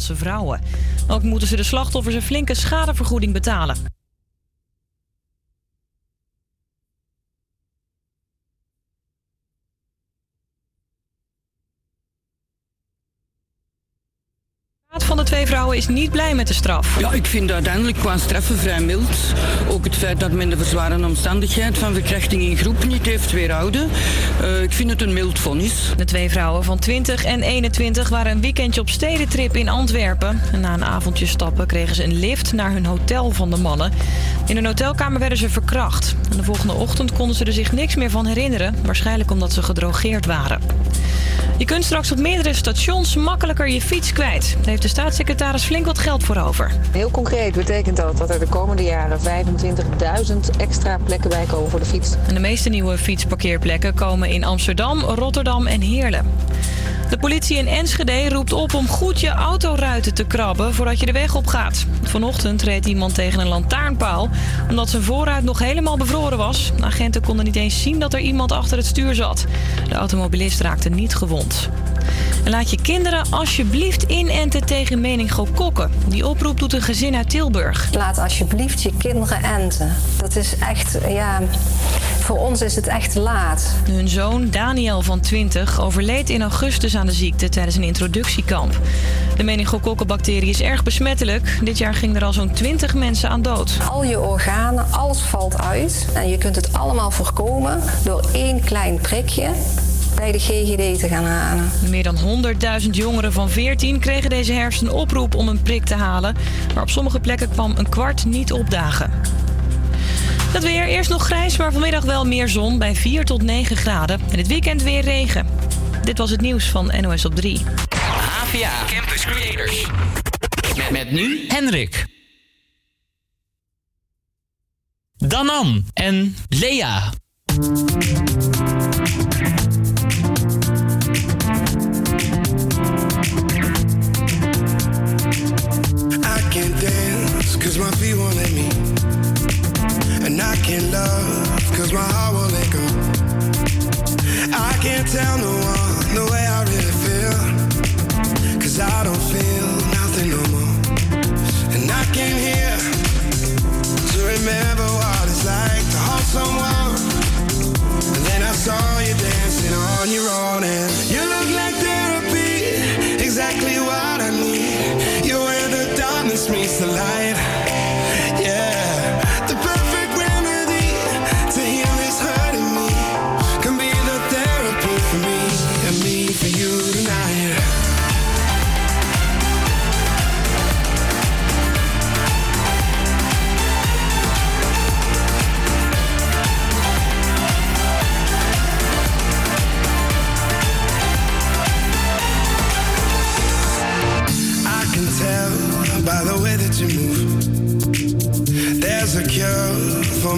Vrouwen. Ook moeten ze de slachtoffers een flinke schadevergoeding betalen. van de twee vrouwen is niet blij met de straf. Ja, ik vind uiteindelijk qua straffen vrij mild. Ook het feit dat men de verzwarende omstandigheid van verkrachting in groep niet heeft weerhouden. Uh, ik vind het een mild vonnis. De twee vrouwen van 20 en 21 waren een weekendje op stedentrip in Antwerpen. En na een avondje stappen kregen ze een lift naar hun hotel van de mannen. In een hotelkamer werden ze verkracht. En de volgende ochtend konden ze er zich niks meer van herinneren. Waarschijnlijk omdat ze gedrogeerd waren. Je kunt straks op meerdere stations makkelijker je fiets kwijt. Daar heeft de staatssecretaris flink wat geld voor over. Heel concreet betekent dat dat er de komende jaren 25.000 extra plekken bij komen voor de fiets. En de meeste nieuwe fietsparkeerplekken komen in Amsterdam, Rotterdam en Heerlen. De politie in Enschede roept op om goed je autoruiten te krabben voordat je de weg op gaat. Vanochtend reed iemand tegen een lantaarnpaal omdat zijn voorruit nog helemaal bevroren was. De agenten konden niet eens zien dat er iemand achter het stuur zat. De automobilist raakte niet gewond. En laat je kinderen alsjeblieft inenten tegen meningokokken. Die oproep doet een gezin uit Tilburg. Laat alsjeblieft je kinderen enten. Dat is echt, ja, voor ons is het echt laat. Hun zoon Daniel van 20 overleed in augustus aan de ziekte tijdens een introductiekamp. De meningokokkenbacterie is erg besmettelijk. Dit jaar ging er al zo'n 20 mensen aan dood. Al je organen, alles valt uit. En je kunt het allemaal voorkomen door één klein prikje bij de GGD te gaan halen. Meer dan 100.000 jongeren van 14 kregen deze herfst een oproep om een prik te halen. Maar op sommige plekken kwam een kwart niet opdagen. Het weer eerst nog grijs, maar vanmiddag wel meer zon bij 4 tot 9 graden. En het weekend weer regen. Dit was het nieuws van NOS op 3. APA Campus Creators. Met, met nu Henrik. Danan en Lea. can't dance cause my feet won't let me. And I can't love cause my heart won't let go. I can't tell no one the way I really feel. Cause I don't feel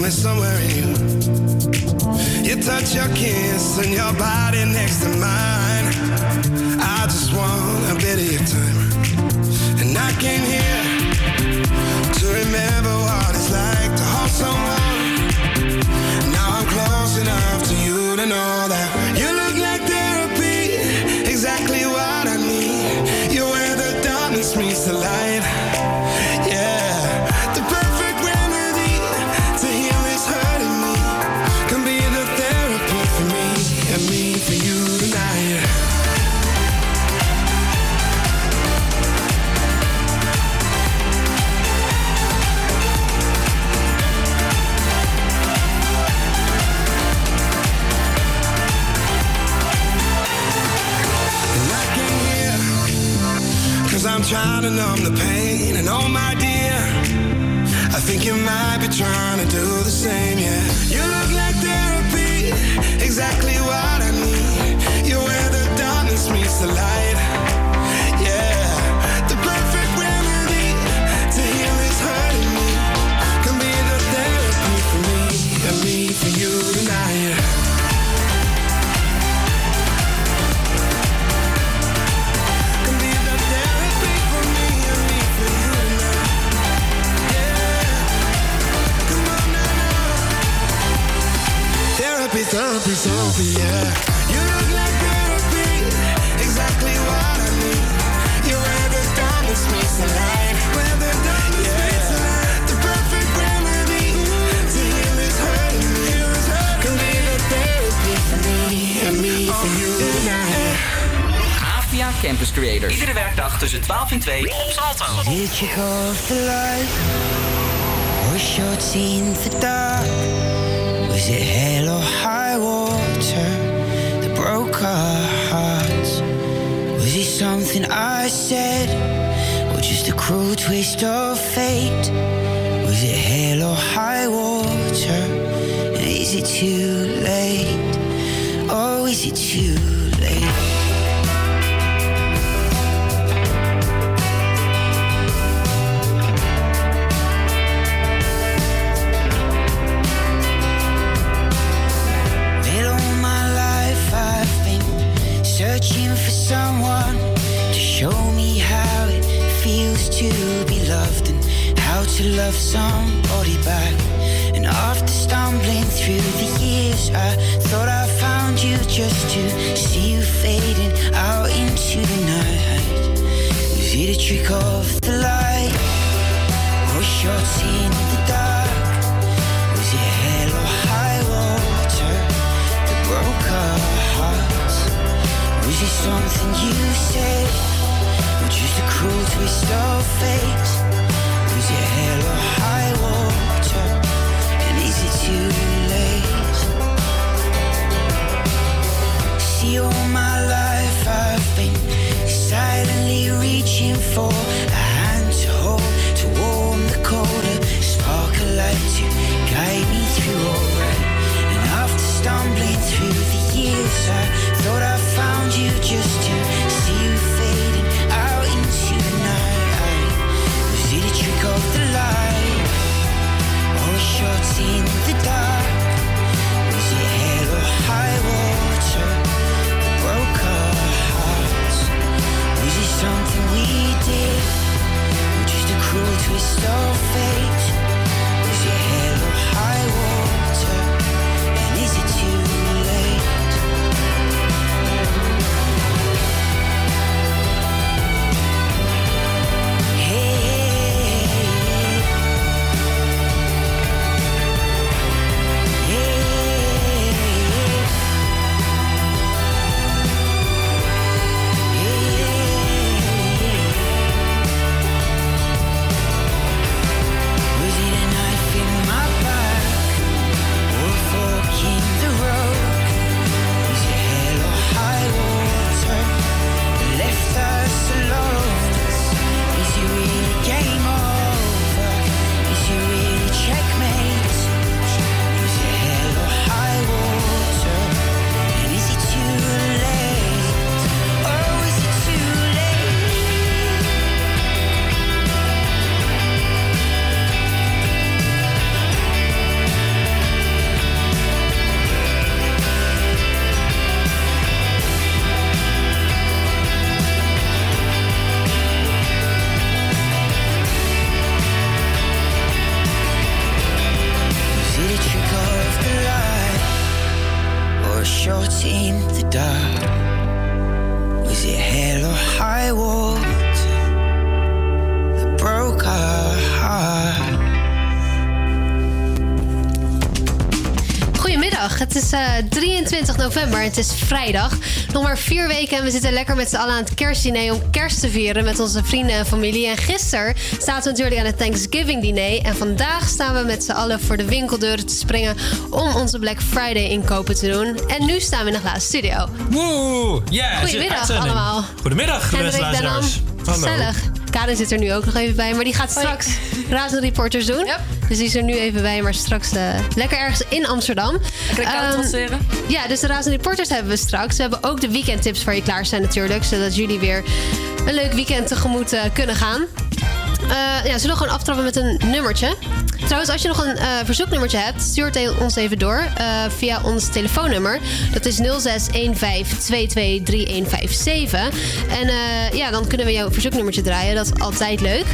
me somewhere in you. You touch your kiss and your body next to mine. I just want a bit of your time. And I came here to remember what it's like to hold someone. Now I'm close enough to you to know that you look like therapy, exactly what I need. You're where the darkness meets the light. Did you off the light? Was your team the dark? Was it hell or high water that broke our hearts? Was it something I said? Or just a cruel twist of fate? Was it hell or high water? Is it too late? Oh, is it too late? Twist of fate? Or high water? And is it too november het is vrijdag. Nog maar vier weken en we zitten lekker met z'n allen aan het kerstdiner om kerst te vieren met onze vrienden en familie. En gisteren zaten we natuurlijk aan het Thanksgiving diner. En vandaag staan we met z'n allen voor de winkeldeuren te springen om onze Black Friday inkopen te doen. En nu staan we in de glazen studio. Woe! Ja, Goedemiddag allemaal. Goedemiddag, beste luisteraars. Gezellig. Karin zit er nu ook nog even bij, maar die gaat straks Razend Reporters doen. Dus die is er nu even bij, maar straks eh, lekker ergens in Amsterdam. Lekker koud Ehm, transferen. Ja, dus de Razend Reporters hebben we straks. We hebben ook de weekendtips voor je klaar zijn natuurlijk. Zodat jullie weer een leuk weekend tegemoet eh, kunnen gaan. Eh, ja, zullen we gewoon aftrappen met een nummertje? Trouwens, als je nog een uh, verzoeknummertje hebt, stuur het e- ons even door eh, via ons telefoonnummer. Dat is 0615223157. En eh, ja, dan kunnen we jouw verzoeknummertje draaien. Dat is altijd leuk.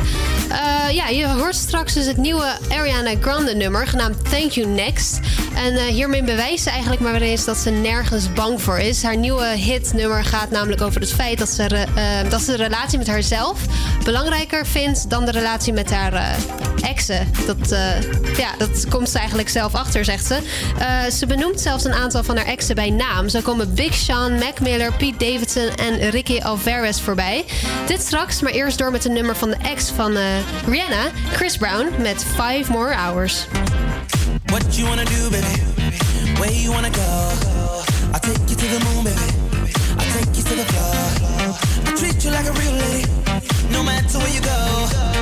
ja, je hoort straks dus het nieuwe Ariana Grande nummer, genaamd Thank You Next. En hiermee bewijst ze eigenlijk maar weer eens dat ze nergens bang voor is. Haar nieuwe hitnummer gaat namelijk over het feit dat ze, dat ze de relatie met haarzelf belangrijker vindt dan de relatie met haar exen. Dat, uh, ja, dat komt ze eigenlijk zelf achter, zegt ze. Uh, ze benoemt zelfs een aantal van haar exen bij naam. Zo komen Big Sean, Mac Miller, Pete Davidson en Ricky Alvarez voorbij. Dit straks, maar eerst door met een nummer van de ex van uh, Rihanna, Chris Brown, met 5 More Hours. What you wanna do, baby? Where you wanna go? I'll take you to the moon, baby. I'll take you to the floor. I treat you like a real lady. No matter where you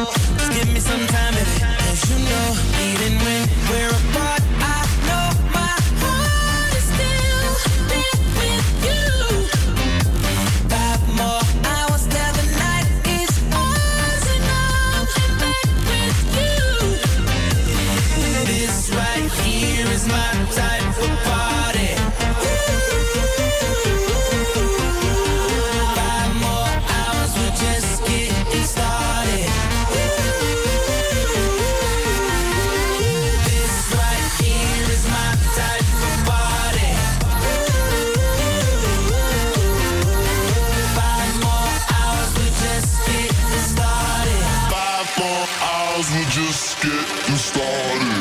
Just give me some time, and you know, even when we're apart. we're just getting started.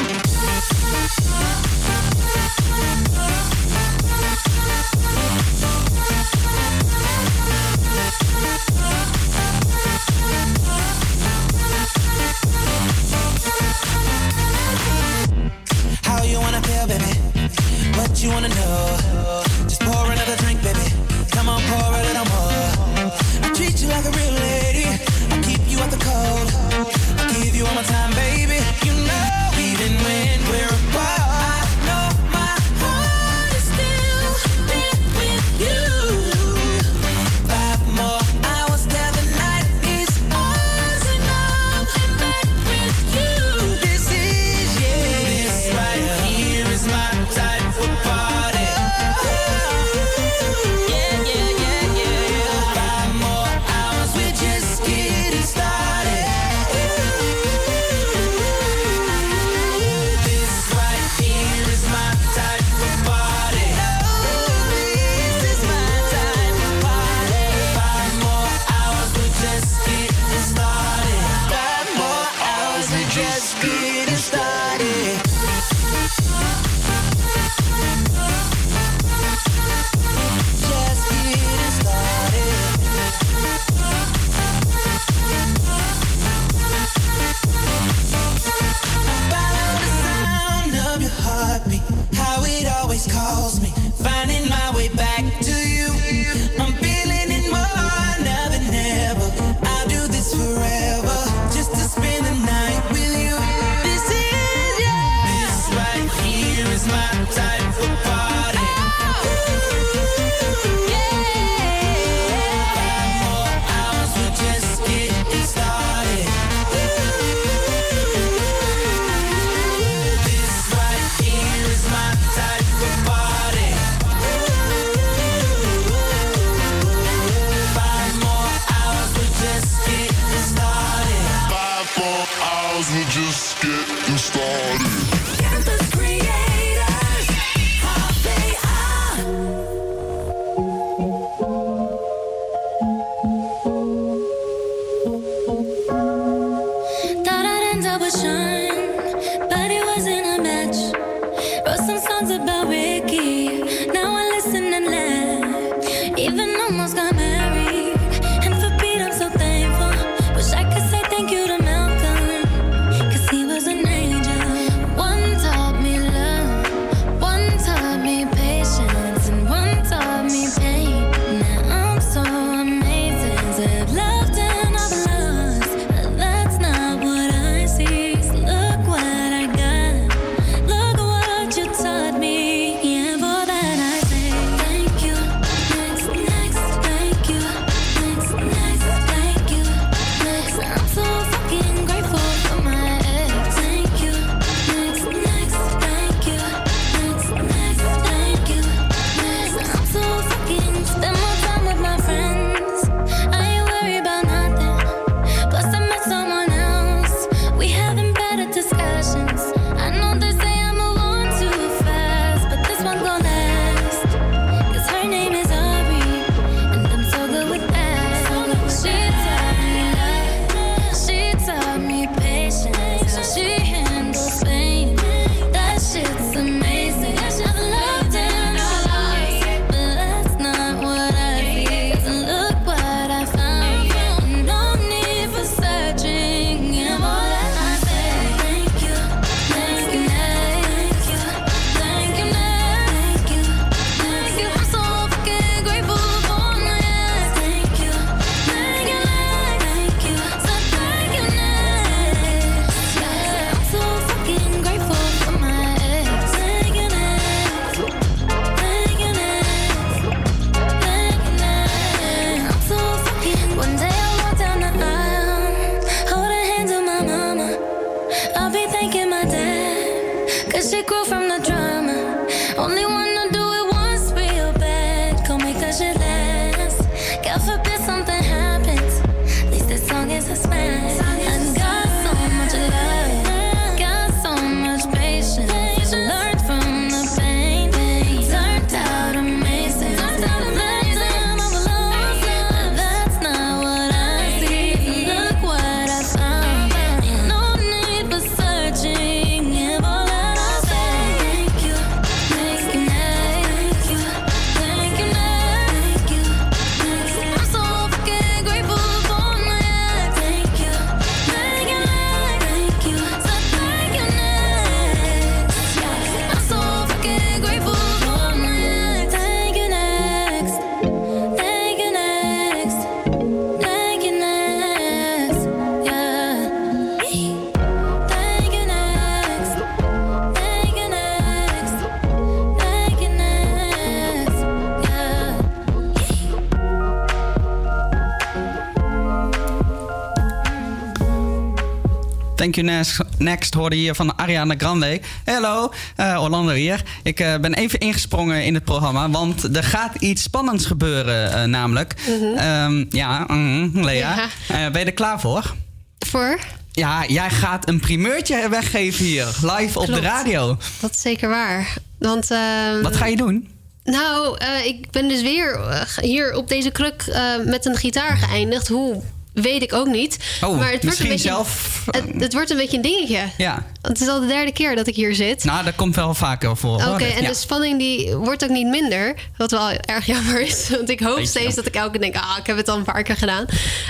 Thank you next, next hoorde je hier van Ariana Grande. Hallo, eh, Orlando hier. Ik eh, ben even ingesprongen in het programma, want er gaat iets spannends gebeuren eh, namelijk. Ehm, ja, mhm, Lea. Ben je er klaar voor? Voor? Ja, jij gaat een primeurtje weggeven hier, live op de radio. Dat is zeker waar. Want, ehm, Wat ga je doen? Nou, ik ben dus weer hier op deze kruk met een gitaar geëindigd. Hoe? Weet ik ook niet. Oh, maar het wordt, misschien een beetje, zelf- het, het wordt een beetje een dingetje. Ja, Het is al de derde keer dat ik hier zit. nou, dat komt wel vaker voor. Oké, en Ja. de spanning die wordt ook niet minder. Wat wel erg jammer is. Want ik hoop Beetje steeds jammer. dat ik elke keer denk... ah, ik heb het al een paar keer gedaan.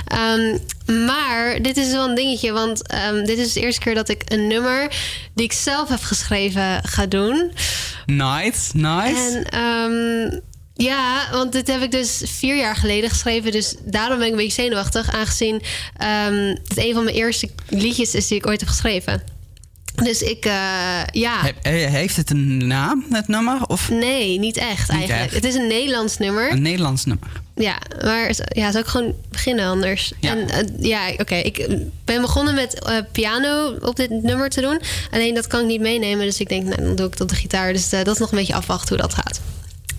Ehm, maar dit is wel een dingetje. Want ehm, dit is de eerste keer dat ik een nummer... die ik zelf heb geschreven ga doen. Nice, nice. En ehm, ja, want dit heb ik dus vier jaar geleden geschreven. Dus daarom ben ik een beetje zenuwachtig. Aangezien ehm, het een van mijn eerste liedjes is die ik ooit heb geschreven. Dus ik, eh, ja. He- he- heeft het een naam, het nummer? Of Nee, niet echt Niet eigenlijk. echt. Het is een Nederlands nummer. een Nederlands nummer? Ja, maar ja, zou ik gewoon beginnen anders? Ja. En eh, ja, oké. Ik ben begonnen met eh, piano op dit nummer te doen. Alleen dat kan ik niet meenemen. Dus ik denk, nou, dan doe ik op de gitaar. Dus dat is nog een beetje afwachten hoe dat gaat.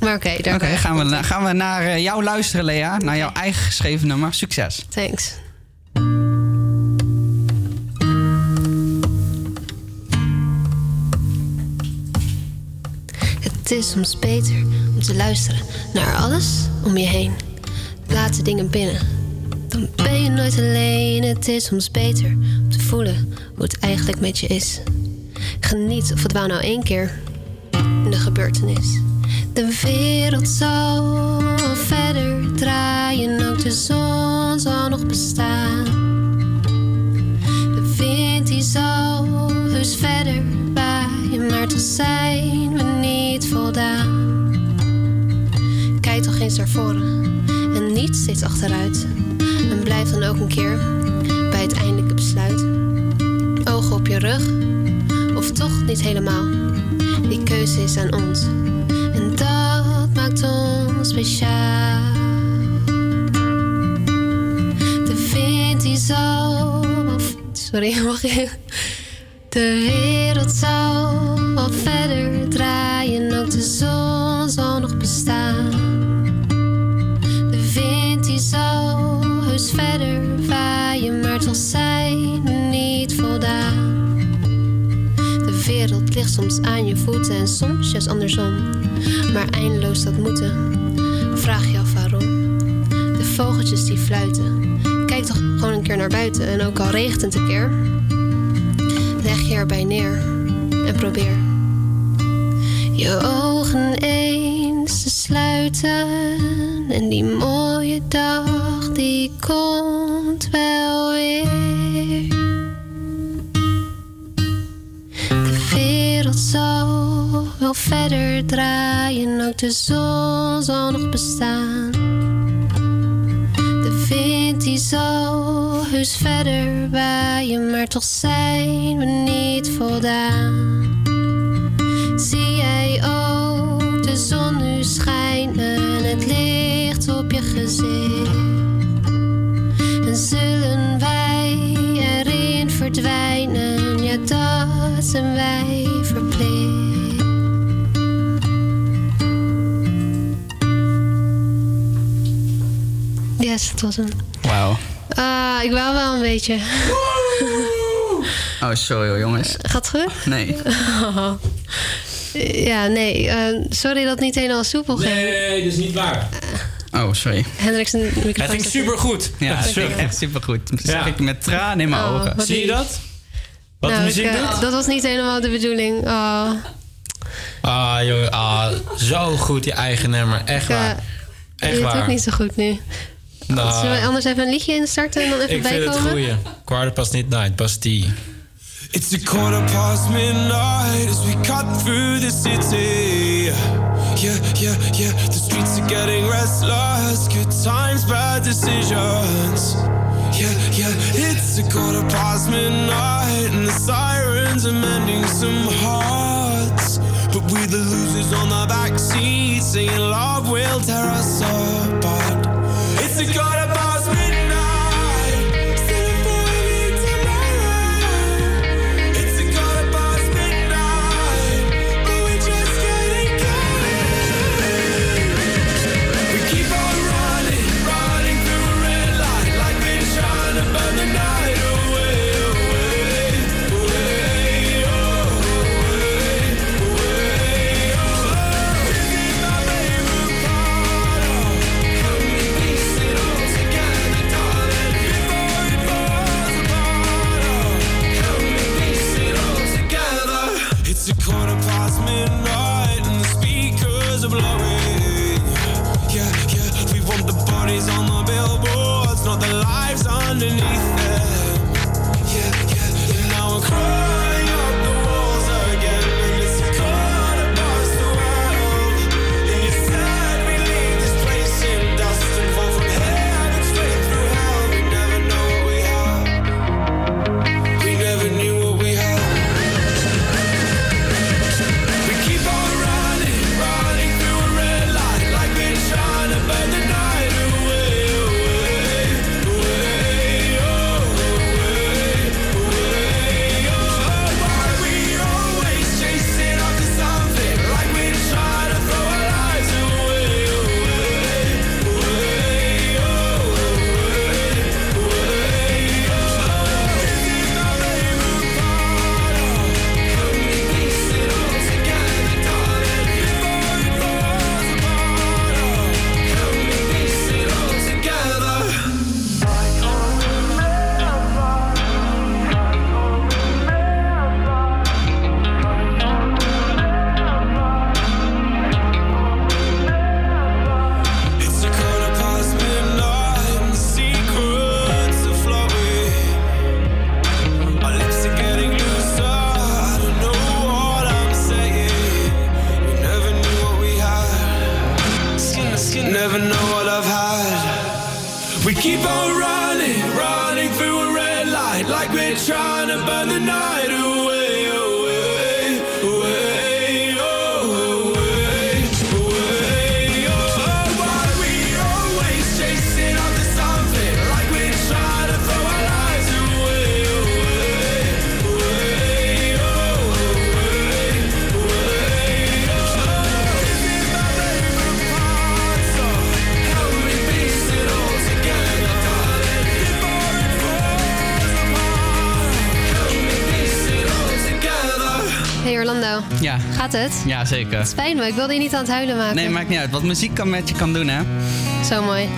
Maar oké, daar Oké, gaan, we, na- gaan we naar eh, jou luisteren, Lea. Naar jouw eigen geschreven nummer. Succes. Thanks. Het is soms beter om te luisteren naar alles om je heen. Laat de dingen binnen. Dan ben je nooit alleen. Het is soms beter om te voelen hoe het eigenlijk met je is. Geniet of het wou nou één keer in de gebeurtenis. De wereld zal verder draaien, ook de zon zal nog bestaan. De wind die zal heus verder waaien, maar toch zijn we niet voldaan. Kijk toch eens naar voren en niet steeds achteruit. En blijf dan ook een keer bij het eindelijke besluit. Ogen op je rug, of toch niet helemaal. Die keuze is aan ons. Sorry, mag ik? De wereld zal wat verder draaien, ook de zon zal nog bestaan. De wind die zal heus verder waaien, maar toch zijn niet voldaan. De wereld ligt soms aan je voeten en soms juist andersom. Maar eindeloos dat moeten, vraag je af waarom. De vogeltjes die fluiten, kijk toch gewoon een keer naar buiten. En ook al regent het een keer, leg je erbij neer en probeer. Je ogen eens te sluiten en die mooie dag die komt wel weer. De wereld zal wel verder draaien, ook de zon zal nog bestaan. De wind die zal heus verder waaien, maar toch zijn we niet voldaan. Zie jij ook de zon nu schijnen, het licht op je gezicht. En zullen wij erin verdwijnen, ja dat zijn wij Yes, het was hem. Wauw. Ah, ik wou wel een beetje. Oh, sorry hoor, jongens. Gaat het goed? Nee. Oh. Ja, nee. eh, sorry dat het niet helemaal soepel ging. Nee, dat is niet waar. Oh, sorry. Hendrik zijn microfoon Het ging supergoed. Ja, het Sorry. ging echt supergoed. Dat zeg Ja. ik met tranen in mijn Oh, ogen. Zie je dat? Wat Nou, de muziek ik, eh, doet? Dat was niet helemaal de bedoeling. Oh. Ah, jongen. Ah, zo goed, je eigen nummer. Echt Ik, eh, waar. Je Echt doet het ook niet zo goed nu. Nou, Zullen we anders even een liedje instarten en dan even ik vind het bijkomen? goeie. Quarter past niet night, past die. It's a quarter past midnight as we cut through the city. Yeah, yeah, yeah. The streets are getting restless. Good times, bad decisions. Yeah, yeah. It's a quarter past midnight and the sirens are mending some hearts. But we the losers on the back seat, saying love will tear us apart. It's a gaat het? Ja, zeker. Spijt me, ik wilde je niet aan het huilen maken. Nee, maakt niet uit. Wat muziek kan met je kan doen, hè? Zo mooi.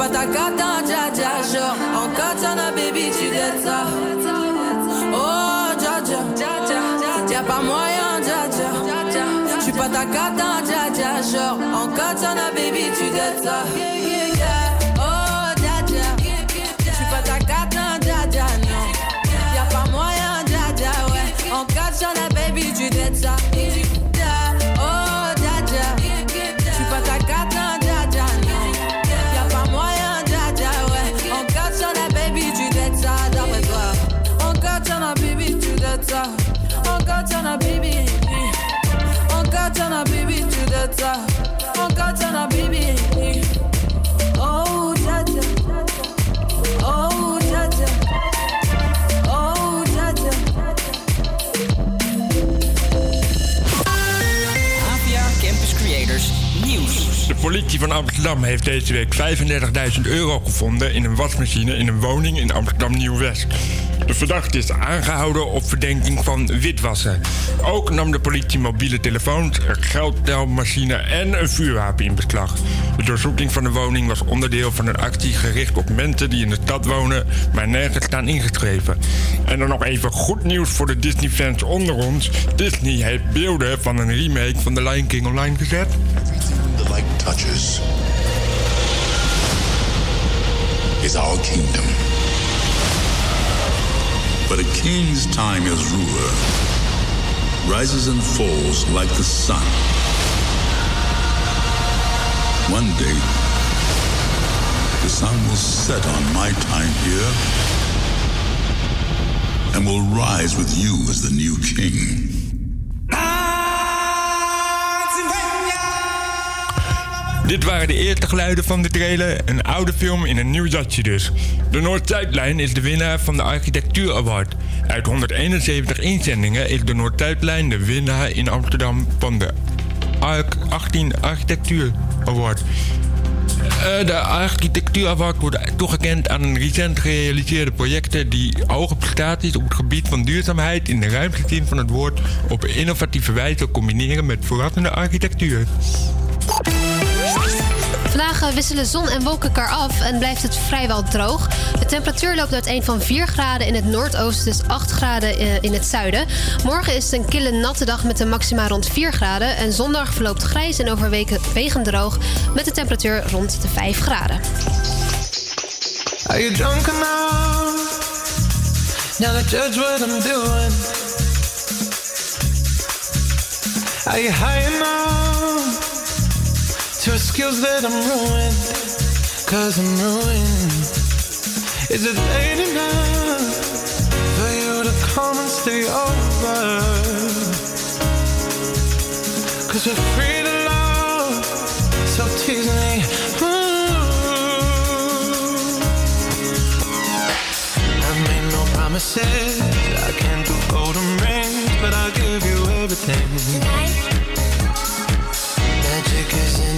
Pas ta cata, dja dja. Genre, en katana, baby, tu donnes ça. Oh, dja dja. Y'a pas moyen, dja dja. J'suis pas ta cata, dja dja. Genre, en katana, baby, tu donnes ça. Oh. Oh. Oh, Campus Creators Nieuws. De politie van Amsterdam heeft deze week 35.000 euro gevonden in een wasmachine in een woning in Amsterdam Nieuw-West. De verdachte is aangehouden op verdenking van witwassen. Ook nam de politie mobiele telefoons, een geldtelmachine en een vuurwapen in beslag. De doorzoeking van de woning was onderdeel van een actie gericht op mensen die in de stad wonen, maar nergens staan ingeschreven. En dan nog even goed nieuws voor de Disney-fans onder ons. Disney heeft beelden van een remake van The Lion King online gezet. The light touches is our kingdom. But a king's time as ruler rises and falls like the sun. One day, the sun will set on my time here and will rise with you as the new king. Dit waren de eerste geluiden van de trailer. Een oude film in een nieuw jasje dus. De Noord-Zuidlijn is de winnaar van de Architectuur Award. Uit 171 inzendingen is de Noord-Zuidlijn de winnaar in Amsterdam van de ARC 18 Architectuur Award. Eh, de Architectuur Award wordt toegekend aan een recent gerealiseerde projecten die hoge prestaties op het gebied van duurzaamheid in de ruimste zin van het woord op innovatieve wijze combineren met verrassende architectuur. Vandaag eh, wisselen zon en wolken elkaar af en blijft het vrijwel droog. De temperatuur loopt uiteen van 4 graden in het noordoosten tot 8 graden eh, in het zuiden. Morgen is het een kille natte dag met een maxima rond 4 graden. En zondag verloopt grijs en overwegend droog met de temperatuur rond de 5 graden. Are you drunk now judge what I'm doing? Are you high to a skills that I'm ruined, cause I'm ruined. Is it late enough for you to come and stay over? Cause we're free to love, so tease me. Hmm. I've made no promises, I can't do golden rings, but I'll give you everything. Tonight. Magic is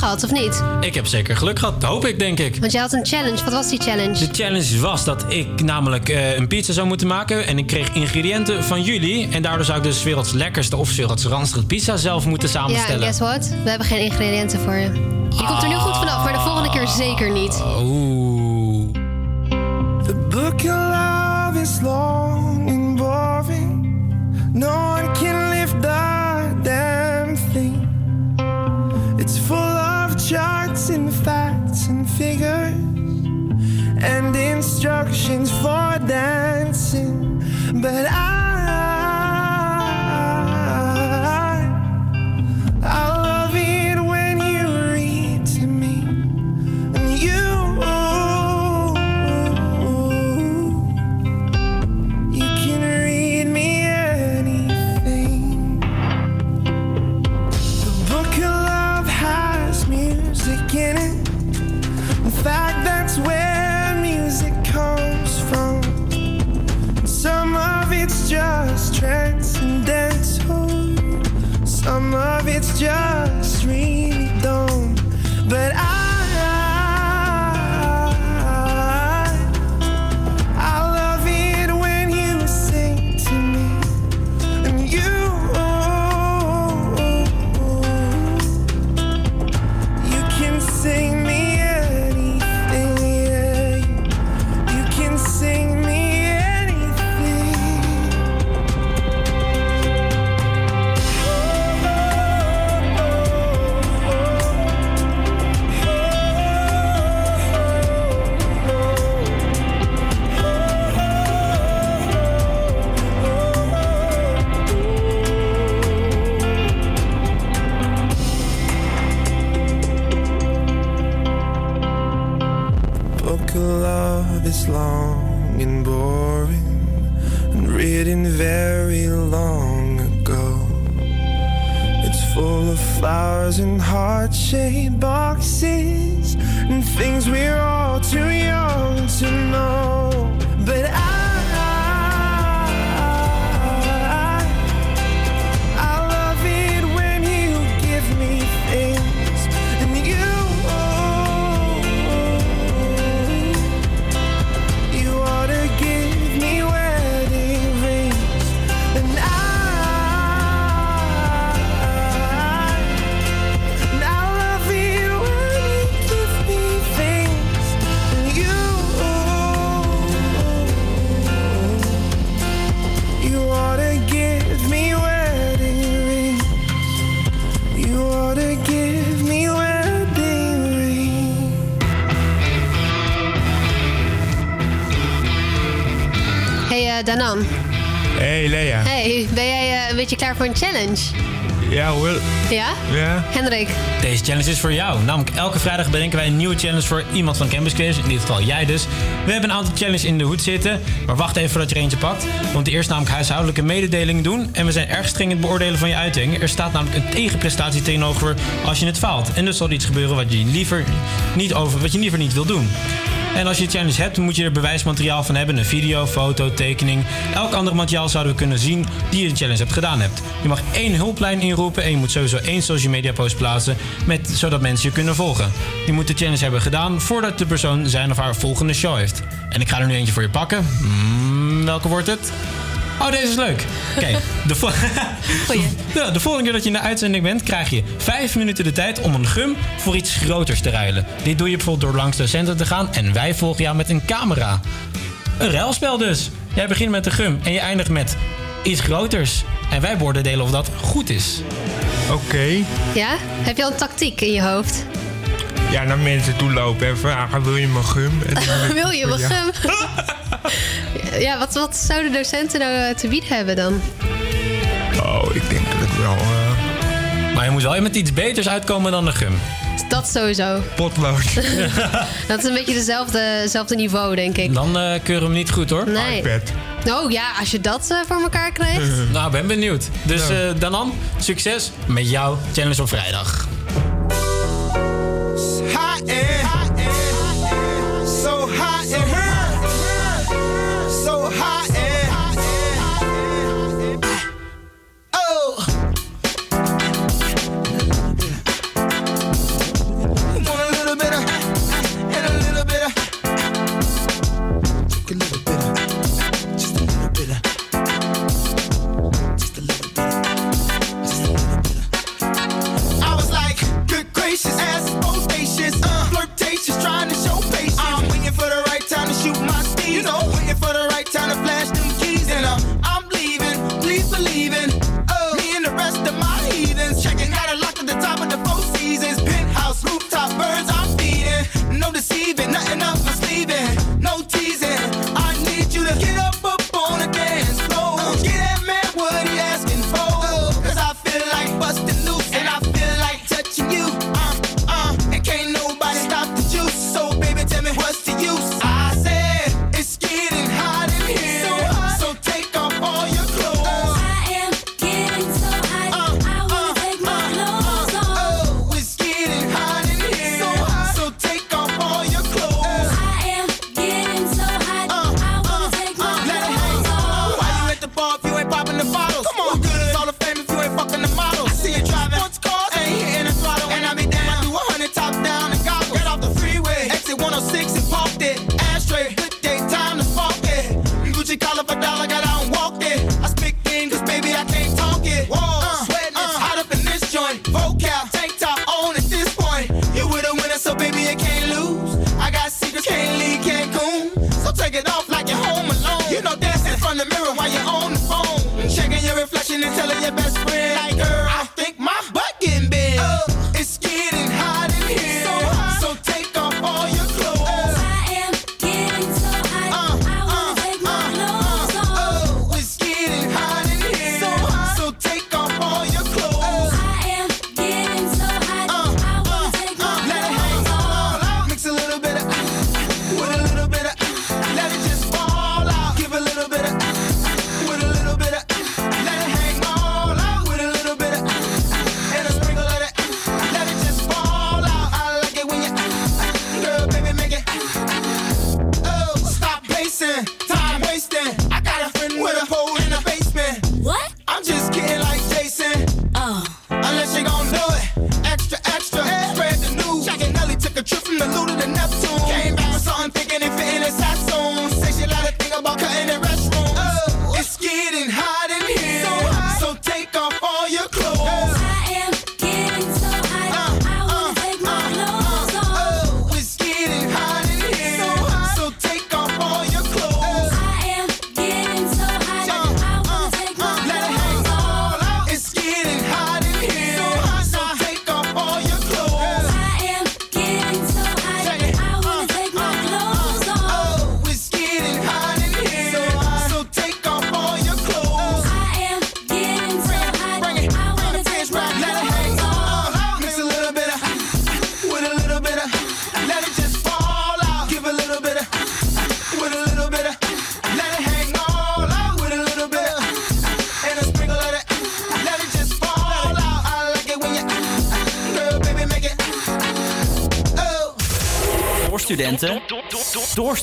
Gehad of niet? Ik heb zeker geluk gehad, hoop ik, denk ik. Want je had een challenge. Wat was die challenge? De challenge was dat ik namelijk eh, een pizza zou moeten maken. En ik kreeg ingrediënten van jullie. En daardoor zou ik dus werelds lekkerste of werelds ranzige pizza zelf moeten Ja, samenstellen. guess what? We hebben geen ingrediënten voor je. Je komt er nu goed vanaf, maar de volgende keer zeker niet. Oeh. Instructions for dancing. But I, Hendrik. Deze challenge is voor jou. Namelijk elke vrijdag bedenken wij een nieuwe challenge voor iemand van Campus Creators. In dit geval jij dus. We hebben een aantal challenges in de hoed zitten. Maar wacht even voordat je er eentje pakt. Want eerst namelijk huishoudelijke mededelingen doen. En we zijn erg streng in het beoordelen van je uiting. Er staat namelijk een tegenprestatie tegenover als je het faalt. En dus zal iets gebeuren wat je liever niet, over, wat je liever niet wil doen. En als je challenge hebt, moet je er bewijsmateriaal van hebben. Een video, foto, tekening. Elk ander materiaal zouden we kunnen zien die je de challenge hebt gedaan hebt. Je mag één hulplijn inroepen en je moet sowieso één social media post plaatsen. Met, zodat mensen je kunnen volgen. Je moet de challenge hebben gedaan voordat de persoon zijn of haar volgende show heeft. En ik ga er nu eentje voor je pakken. Mm, welke wordt het? Oh, deze is leuk. Oké, de, Ja, de volgende keer dat je in de uitzending bent, krijg je vijf minuten de tijd om een gum voor iets groters te ruilen. Dit doe je bijvoorbeeld door langs de centen te gaan en wij volgen jou met een camera. Een ruilspel dus. Jij begint met de gum en je eindigt met iets groters. En wij beoordelen of dat goed is. Oké. Ja? Heb je al een tactiek in je hoofd? Ja, naar mensen toe lopen en vragen: wil je mijn gum? En dan wil je mijn Ja. gum? ja, wat, wat zouden docenten nou eh, te bieden hebben dan? Oh, ik denk dat het wel. eh, Maar je moet wel met iets beters uitkomen dan de gum. Dat sowieso. potlood. Dat is een beetje dezelfde, dezelfde niveau, denk ik. Dan eh keuren we hem niet goed hoor. Nee. Oh ja, als je dat eh, voor elkaar krijgt. nou, ben benieuwd. Dus eh Danan, succes met jouw challenge op vrijdag.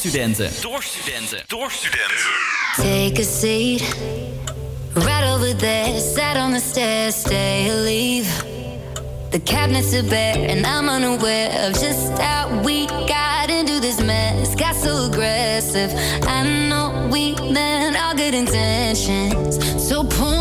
Studenten. Door studenten. Door studenten. Take a seat right over there. Sat on the stairs, stay or leave. The cabinets are bare, and I'm unaware of just how we got into this mess. Got so aggressive. I know we meant all good intentions. So pull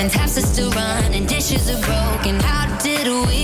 and taps are still running. Dishes are broken. How did we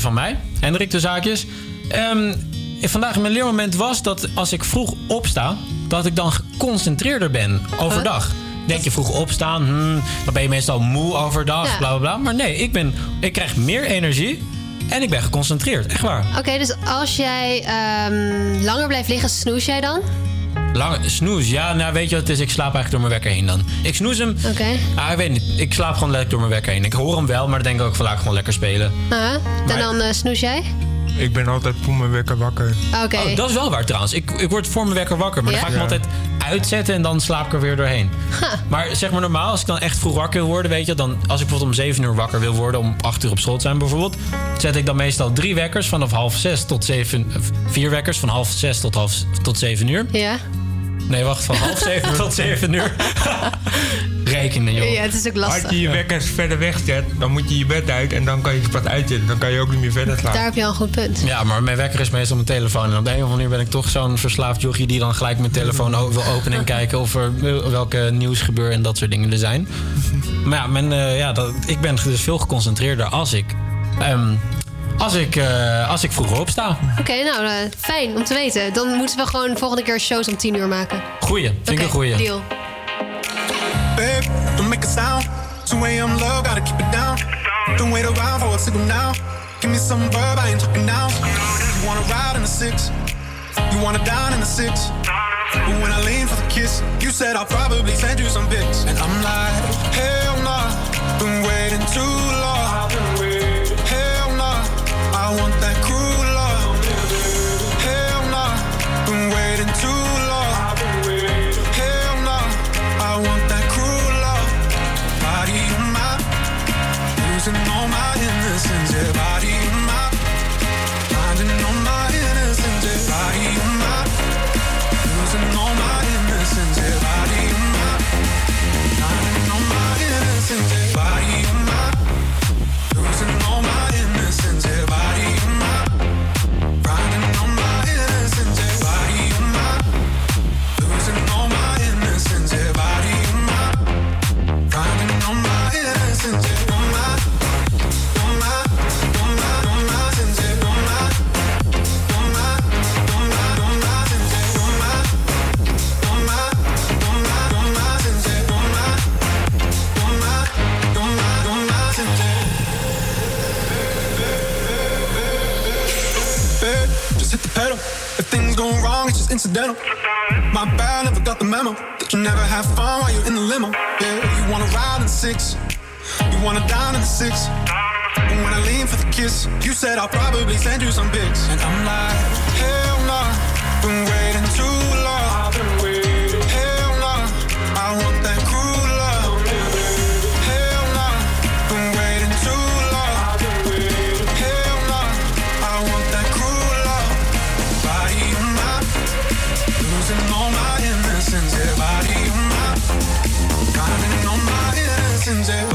van mij, Hendrik de Zaakjes. Ehm, vandaag mijn leermoment was dat als ik vroeg opsta, dat ik dan geconcentreerder ben overdag. Denk je vroeg opstaan, hmm, dan ben je meestal moe overdag, Ja. bla bla bla. Maar nee, ik, ben, ik krijg meer energie en ik ben geconcentreerd. Echt waar. Oké, dus als jij ehm, langer blijft liggen, snoes jij dan? Lange snoes, ja, nou weet je wat het is? Ik slaap eigenlijk door mijn wekker heen dan. Ik snoes hem. Oké. Ah, ik weet niet. Ik slaap gewoon lekker door mijn wekker heen. Ik hoor hem wel, maar dan denk ik ook van laat ik gewoon lekker spelen. Ah, en Maar- dan eh, snoes jij? Ik ben altijd voor mijn wekker wakker. Oké. Oh, dat is wel waar trouwens. Ik, ik word voor mijn wekker wakker, maar Ja? dan ga ik hem altijd uitzetten en dan slaap ik er weer doorheen. Maar zeg maar normaal, als ik dan echt vroeg wakker wil worden, weet je, dan als ik bijvoorbeeld om 7 uur wakker wil worden, om 8 uur op school te zijn bijvoorbeeld, zet ik dan meestal drie wekkers vanaf half zes tot zeven, eh, vier wekkers van half zes tot half tot zeven uur. Ja. Nee, wacht, van half zeven tot zeven uur. Joh. Ja, het is ook lastig. Als je je wekkers verder wegzet, dan moet je je bed uit en dan kan je pas uitzetten. Dan kan je ook niet meer verder slapen. Daar heb je al een goed punt. Ja, maar mijn wekker is meestal mijn telefoon. En op de een of andere manier ben ik toch zo'n verslaafd jochie... die dan gelijk mijn telefoon o- wil openen en kijken... of er welke nieuws gebeuren en dat soort dingen er zijn. Maar ja, mijn, eh, ja dat, ik ben dus veel geconcentreerder als ik... ehm, als ik, eh, als ik vroeger opsta. Oké, nou, eh, fijn om te weten. Dan moeten we gewoon volgende keer shows om 10 uur maken. Goeie, vind ik een goeie. Deal. Babe, don't make a sound. 2 a.m. love, gotta keep it down. Don't wait around for a signal now. Give me some verb, I ain't talking now. You wanna ride in the six, you wanna dine in the six. But when I lean for the kiss, you said I'll probably send you some pics. And I'm like, hell nah, been waiting too long. Hell nah, I want My bad, never got the memo. That you never have fun while you're in the limo. Yeah, you wanna ride in the six. You wanna dine in the six. And when I lean for the kiss, you said I'll probably send you some pics. And I'm like, hell no, been waiting innocence. Yeah,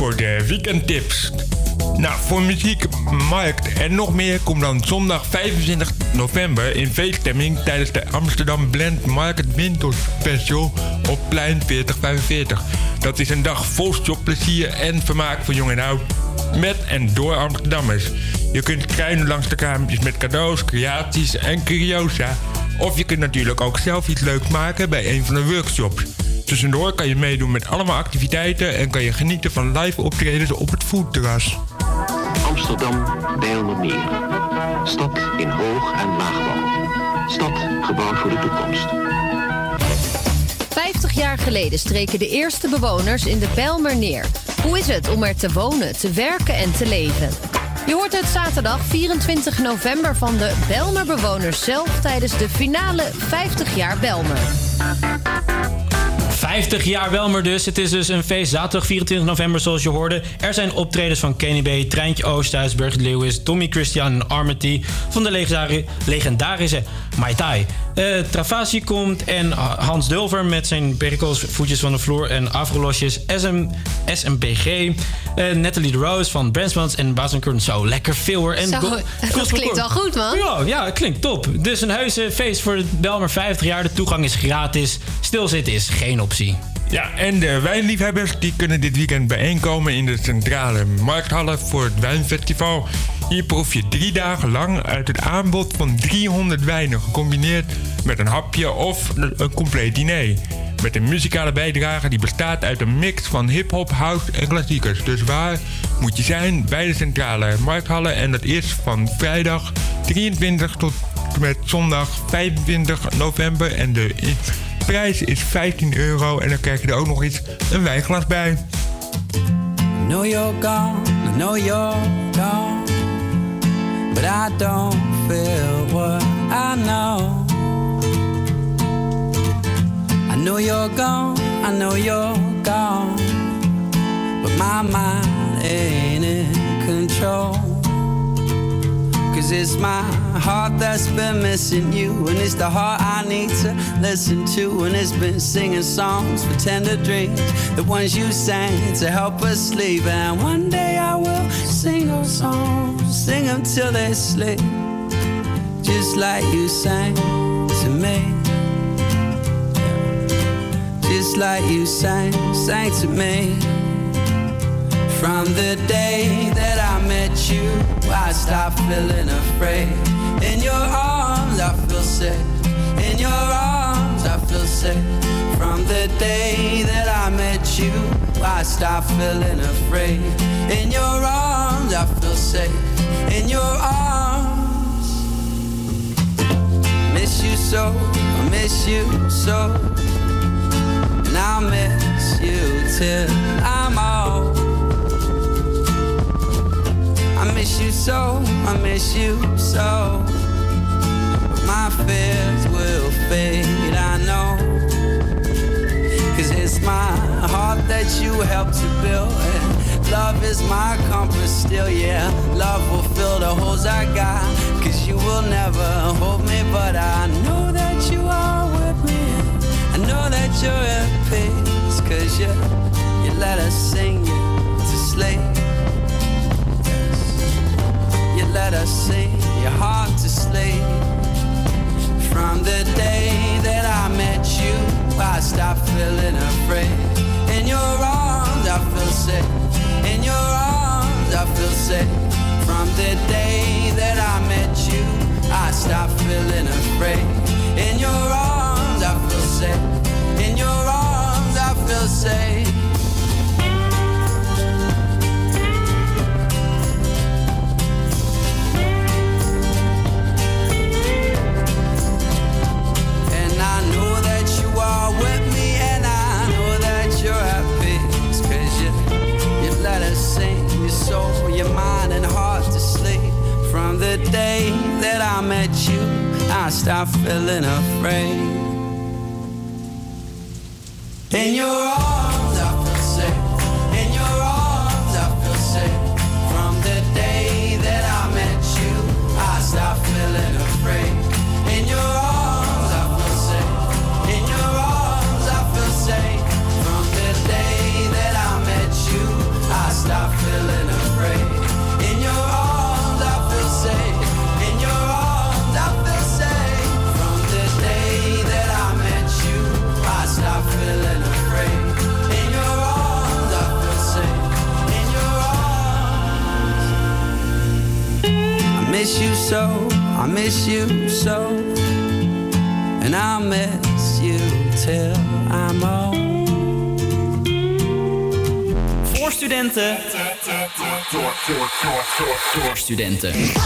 voor de weekendtips. Nou, voor muziek, markt en nog meer kom dan zondag 25 november in feeststemming tijdens de Amsterdam Blend Market Winter Special op plein 4045. Dat is een dag vol shopplezier en vermaak voor jong en oud met en door Amsterdammers. Je kunt kruinen langs de kraampjes met cadeaus, creaties en curiosa. Of je kunt natuurlijk ook zelf iets leuks maken bij een van de workshops. Tussendoor kan je meedoen met allemaal activiteiten en kan je genieten van live optredens op het foodterras. Amsterdam Bijlmermeer. Stad in hoog- en laagbouw. Stad gebouwd voor de toekomst. 50 jaar geleden streken de eerste bewoners in de Bijlmer neer. Hoe is het om er te wonen, te werken en te leven? Je hoort het zaterdag 24 november van de Belmer bewoners zelf tijdens de finale 50 jaar Belmer. 50 jaar Welmer dus. Het is dus een feest zaterdag 24 november zoals je hoorde. Er zijn optredens van Kenny B, Treintje Oosthuis, Birgit Lewis, Tommy Christian en Armity... van de legendari- legendarische Mai Tai. Eh Travasi komt en Hans Dulver met zijn perikels, voetjes van de vloer en afrolosjes. SM, SMPG, eh Natalie de Rose van Brandsmans en Bas en Curtin. Zo, lekker veel hoor. En Zo, dat klinkt wel goed, man. Ja, ja, het klinkt top. Dus een heuse feest voor het Belmer 50 jaar. De toegang is gratis. Stilzitten is geen optie. Ja, en de wijnliefhebbers die kunnen dit weekend bijeenkomen in de centrale markthallen voor het wijnfestival. Hier proef je drie dagen lang uit het aanbod van 300 wijnen gecombineerd met een hapje of een compleet diner. Met een muzikale bijdrage die bestaat uit een mix van hip-hop, house en klassiekers. Dus waar moet je zijn? Bij de centrale markthallen. En dat is van vrijdag 23 tot met zondag 25 november. En de prijs is 15 euro. En dan krijg je er ook nog iets, een wijnglas bij. Know you're gone, know you're gone. But I don't feel what I know. I know you're gone, I know you're gone. But my mind ain't in control. Cause it's my heart that's been missing you. And it's the heart I need to listen to. And it's been singing songs for tender dreams. The ones you sang to help us sleep. And one day I will sing those songs. Sing them till they sleep. Just like you sang to me. Just like you sang, sang to me. From the day that I met you I stopped feeling afraid. In your arms I feel safe In your arms I feel safe From the day that I met you I stopped feeling afraid. In your arms I feel safe In your arms. Miss you so, I miss you so. I'll miss you till I'm old. I miss you so, I miss you so. My fears will fade, I know. Cause it's my heart that you helped to build. And love is my compass still, yeah. Love will fill the holes I got. Cause you will never hold me, but I know that you are that you're at peace, cause you, you let us sing you to sleep. You let us sing your heart to sleep. From the day that I met you, I stopped feeling afraid. In your arms, I feel safe. In your arms, I feel safe. From the day that I met you, I stopped feeling afraid. In your arms, I feel safe your arms I feel safe. studenten.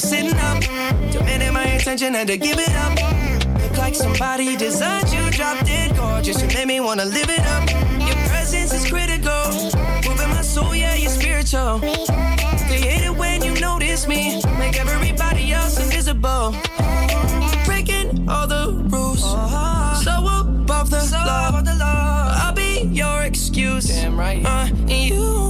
Sitting up. Demanding my attention and to give it up. Look like somebody designed you, dropped it gorgeous. You made me wanna live it up. Your presence is critical. Moving my soul, yeah, you're spiritual. Created when you notice me. Make everybody else invisible. Breaking all the rules. So above the law. I'll be your excuse. Damn right. Uh, and you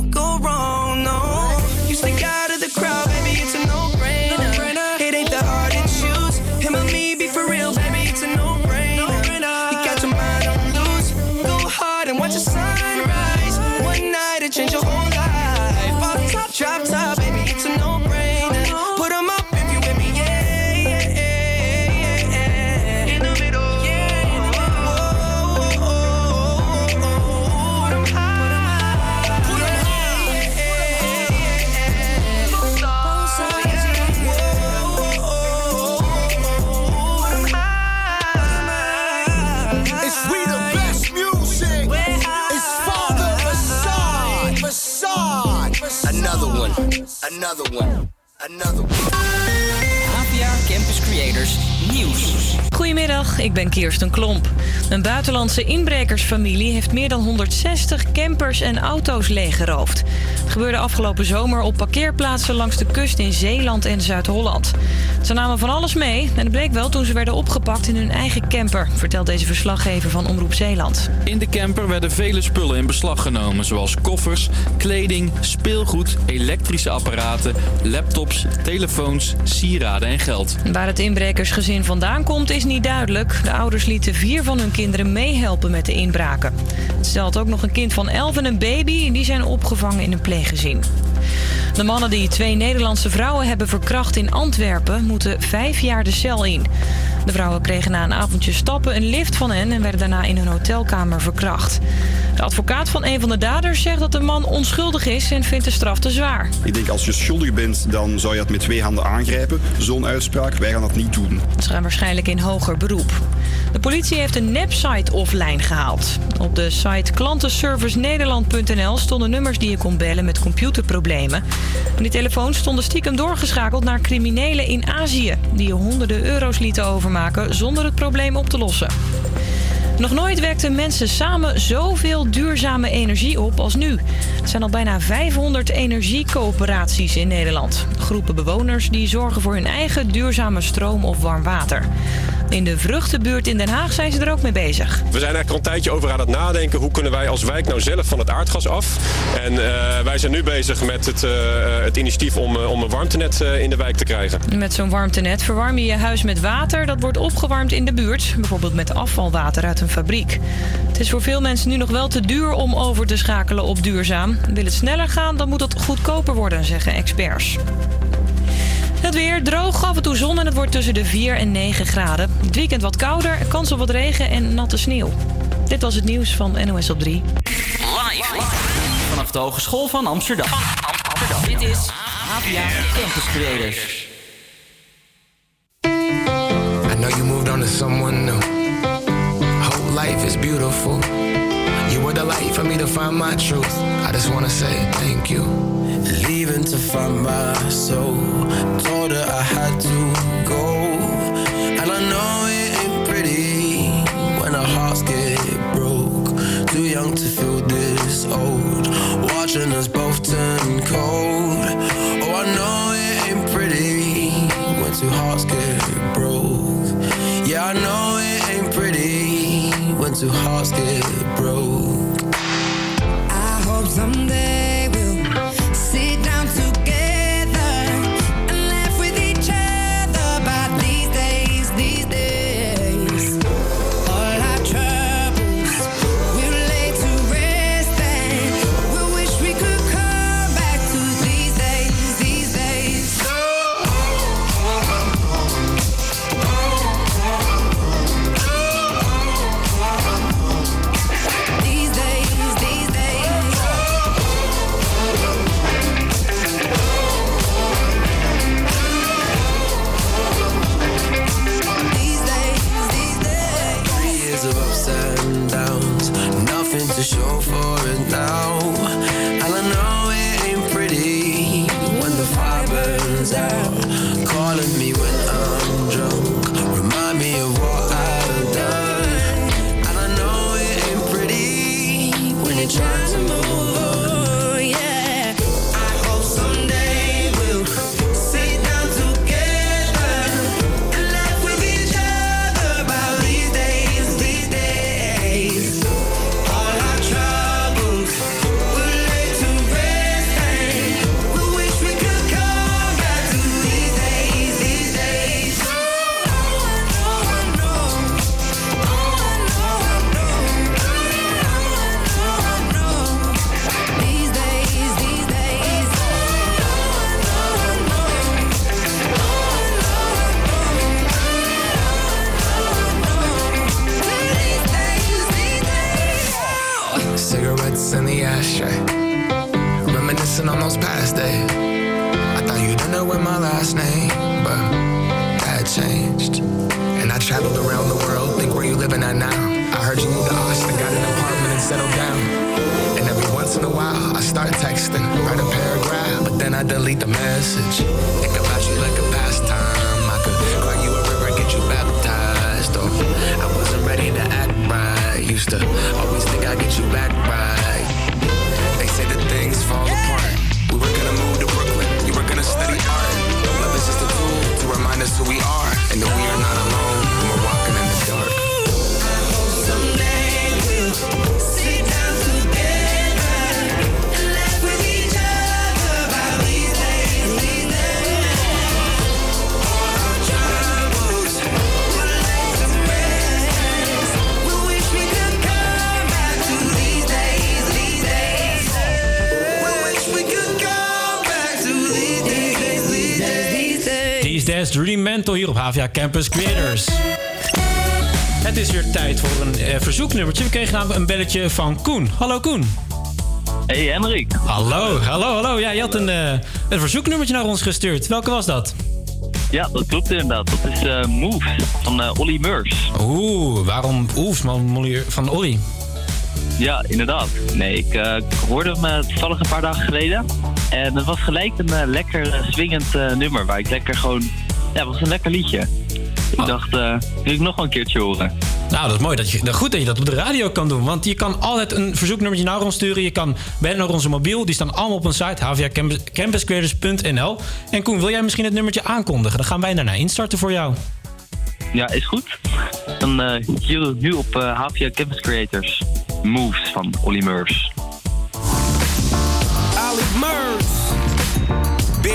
Another one. Another one. APA Campus Creators Nieuws. Goedemiddag, ik ben Kirsten Klomp. Een buitenlandse inbrekersfamilie heeft meer dan 160 campers en auto's leeggeroofd. Het gebeurde afgelopen zomer op parkeerplaatsen langs de kust in Zeeland en Zuid-Holland. Ze namen van alles mee en het bleek wel toen ze werden opgepakt in hun eigen camper, vertelt deze verslaggever van Omroep Zeeland. In de camper werden vele spullen in beslag genomen, zoals koffers, kleding, speelgoed, elektrische apparaten, laptops, telefoons, sieraden en geld. Waar het inbrekersgezin vandaan komt is niet duidelijk. De ouders lieten vier van hun kinderen meehelpen met de inbraken. Het stelt ook nog een kind van 11 en een baby. Die zijn opgevangen in een pleeggezin. De mannen die twee Nederlandse vrouwen hebben verkracht in Antwerpen... moeten vijf jaar de cel in. De vrouwen kregen na een avondje stappen een lift van hen... en werden daarna in hun hotelkamer verkracht. De advocaat van een van de daders zegt dat de man onschuldig is... en vindt de straf te zwaar. Ik denk als je schuldig bent, dan zou je het met twee handen aangrijpen. Zo'n uitspraak, wij gaan dat niet doen. Ze gaan waarschijnlijk in hoger beroep. De politie heeft een nepsite offline gehaald. Op de site klantenservicenederland.nl stonden nummers die je kon bellen met computerproblemen. En die telefoons stonden stiekem doorgeschakeld naar criminelen in Azië... die je honderden euro's lieten overmaken zonder het probleem op te lossen. Nog nooit werkten mensen samen zoveel duurzame energie op als nu. Er zijn al bijna 500 energiecoöperaties in Nederland. Groepen bewoners die zorgen voor hun eigen duurzame stroom of warm water. In de vruchtenbuurt in Den Haag zijn ze er ook mee bezig. We zijn eigenlijk al een tijdje over aan het nadenken. Hoe kunnen wij als wijk nou zelf van het aardgas af? En eh, wij zijn nu bezig met het, eh, het initiatief om, eh, om een warmtenet in de wijk te krijgen. Met zo'n warmtenet verwarm je je huis met water dat wordt opgewarmd in de buurt. Bijvoorbeeld met afvalwater uit een fabriek. Het is voor veel mensen nu nog wel te duur om over te schakelen op duurzaam. Wil het sneller gaan, dan moet het goedkoper worden, zeggen experts. Het weer droog, af en toe zon en het wordt tussen de 4 en 9 graden. Het weekend wat kouder, kans op wat regen en natte sneeuw. Dit was het nieuws van NOS op 3. Live. Vanaf de Hogeschool van Amsterdam. Dit is APA Campus Creators. I know you moved on to someone new. Whole life is beautiful. You were the light for me to find my truth. I just wanna say thank you. Leaving to find my soul. Told her I had to go. And I know it ain't pretty when our hearts get broke. Too young to feel this old. Watching us both turn cold. Oh, I know it ain't pretty when two hearts get broke. Yeah, I know it ain't pretty when two hearts get broke. Days Rudimental hier op HVA Campus Creators. Het is weer tijd voor een eh, verzoeknummertje. We kregen namelijk een belletje van Koen. Hallo Koen. Hey Henrik. Hallo, hallo, hallo. Ja, je had een, eh, een verzoeknummertje naar ons gestuurd. Welke was dat? Ja, dat klopt inderdaad. Dat is eh Moves van eh Olly Murs. Oeh, waarom Oefs van, Olly? Ja, inderdaad. Nee, ik, hoorde hem toevallig een paar dagen geleden. En het was gelijk een eh, lekker eh, swingend eh, nummer. Waar ik lekker gewoon... Ja, het was een lekker liedje. Ik dacht, eh wil ik nog wel een keertje horen. Nou, dat is mooi. Dat je, dat goed dat je dat op de radio kan doen. Want je kan altijd een verzoeknummertje naar ons sturen. Je kan bellen naar onze mobiel. Die staan allemaal op een site, hvacampuscreators.nl. En Koen, wil jij misschien het nummertje aankondigen? Dan gaan wij daarna instarten voor jou. Ja, is goed. Dan eh, hier nu op HVA Campus Creators. Moves van Olly Murs.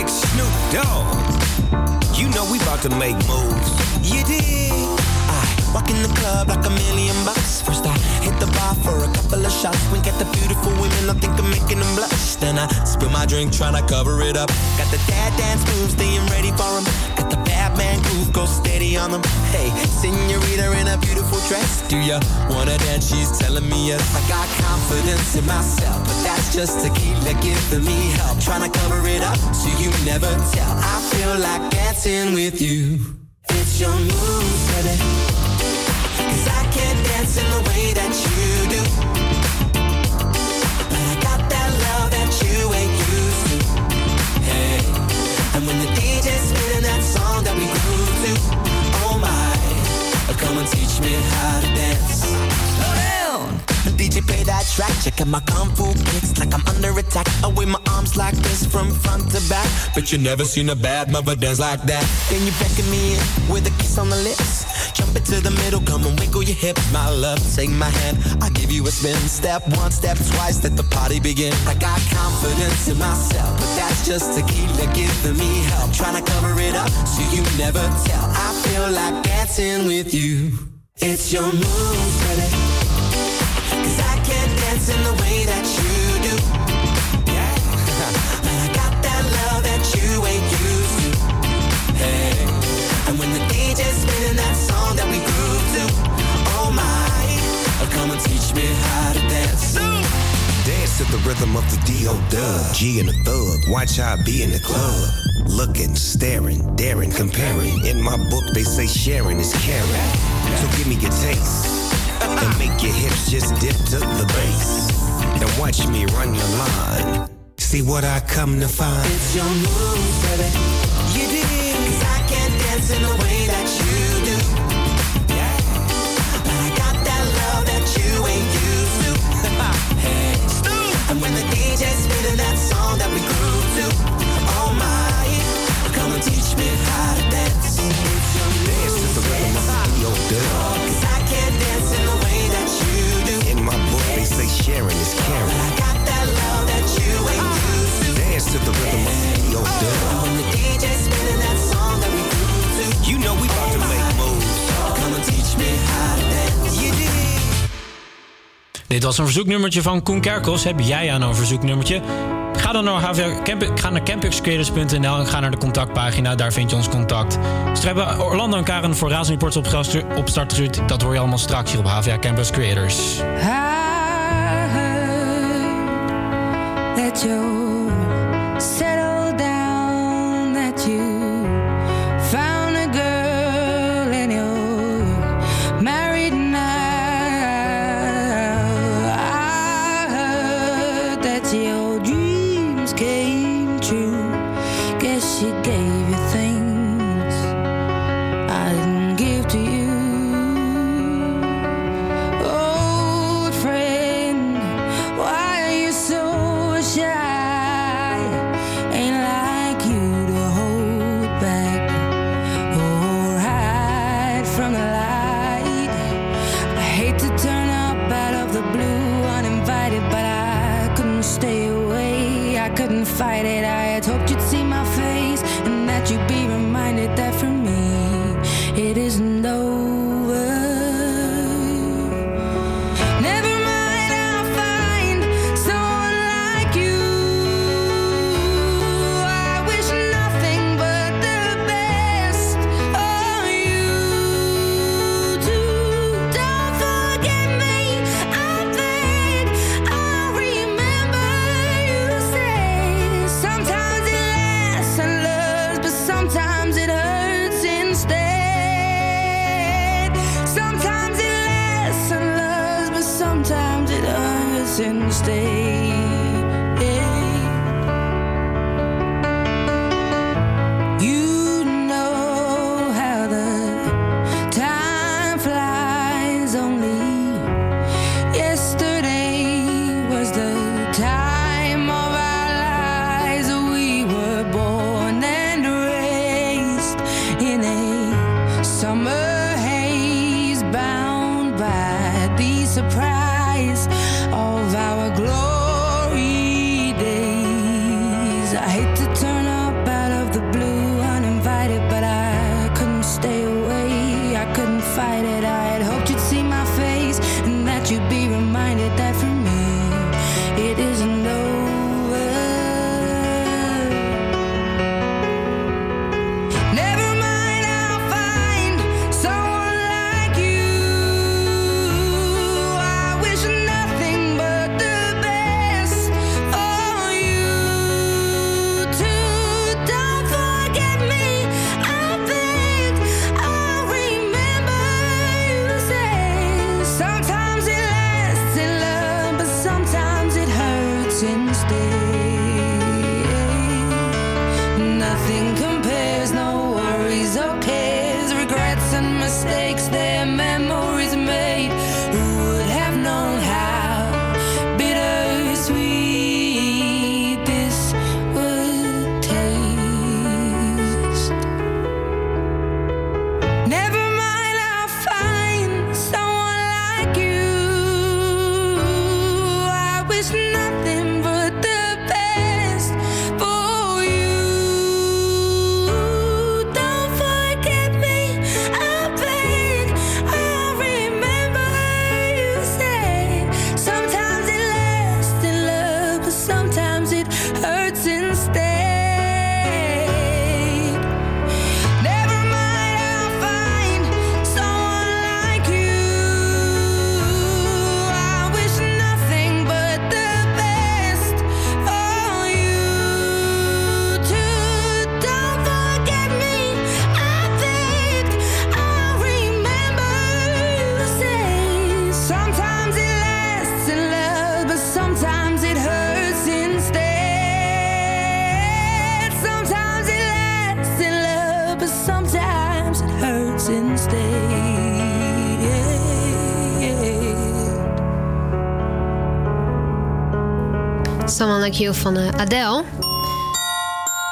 Big Snoop Dogg. You know we about to make moves. You dig? I walk in the club like a million bucks. First I bar for a couple of shots. Wink at the beautiful women, I think I'm making them blush. Then I spill my drink, tryna cover it up. Got the dad dance moves, staying ready for 'em. Got the Batman groove, go steady on them. Hey, senorita in a beautiful dress. Do ya wanna dance? She's telling me yes. I got confidence in myself, but that's just tequila giving me help. Tryna cover it up so you never tell. I feel like dancing with you. It's your moves, baby. Cause I in the way that you do. But I got that love that you ain't used to. Hey. And when the DJ's that song that we to, oh my, come and teach me how to dance. Down. Play that track, check out my kung fu kicks like I'm under attack. I wave my arms like this from front to back. But you never seen a bad mother dance like that. Then you beckon me in with a kiss on the lips. Jump into the middle, come and wiggle your hips, my love. Take my hand, I give you a spin. Step one, step twice, let the party begin. I got confidence in myself, but that's just tequila giving me help. Trying to cover it up so you never tell. I feel like dancing with you. It's your move, baby. Cause I can't dance in the way that you do. Yeah. But I got that love that you ain't used to. Hey. And when the DJ's spinning that song that we grew to, oh my, oh, come and teach me how to dance. Dance to the rhythm of the D.O. Dub. G and the thug. Watch how I be in the club. Looking, staring, daring, comparing. In my book, they say sharing is caring. So give me your taste and make your hips just dip to the bass. And watch me run your line. See what I come to find. It's your moves, baby. You do. Cause I can't dance in the way that you do. Yeah. But I got that love that you ain't used to. hey, Stu. And when the DJ's to the rhythm of yo You know we make moves. Teach me how Dit was een verzoeknummertje van Koen Kerkels. Heb jij aan een verzoeknummertje? Ga dan naar, HVR, camp, ga naar campuscreators.nl en ga naar de contactpagina. Daar vind je ons contact. Ze Orlando en Karen voor Razend Reports op, op start. Dat hoor je allemaal straks hier op HVA Campus Creators. I said van eh, Adele.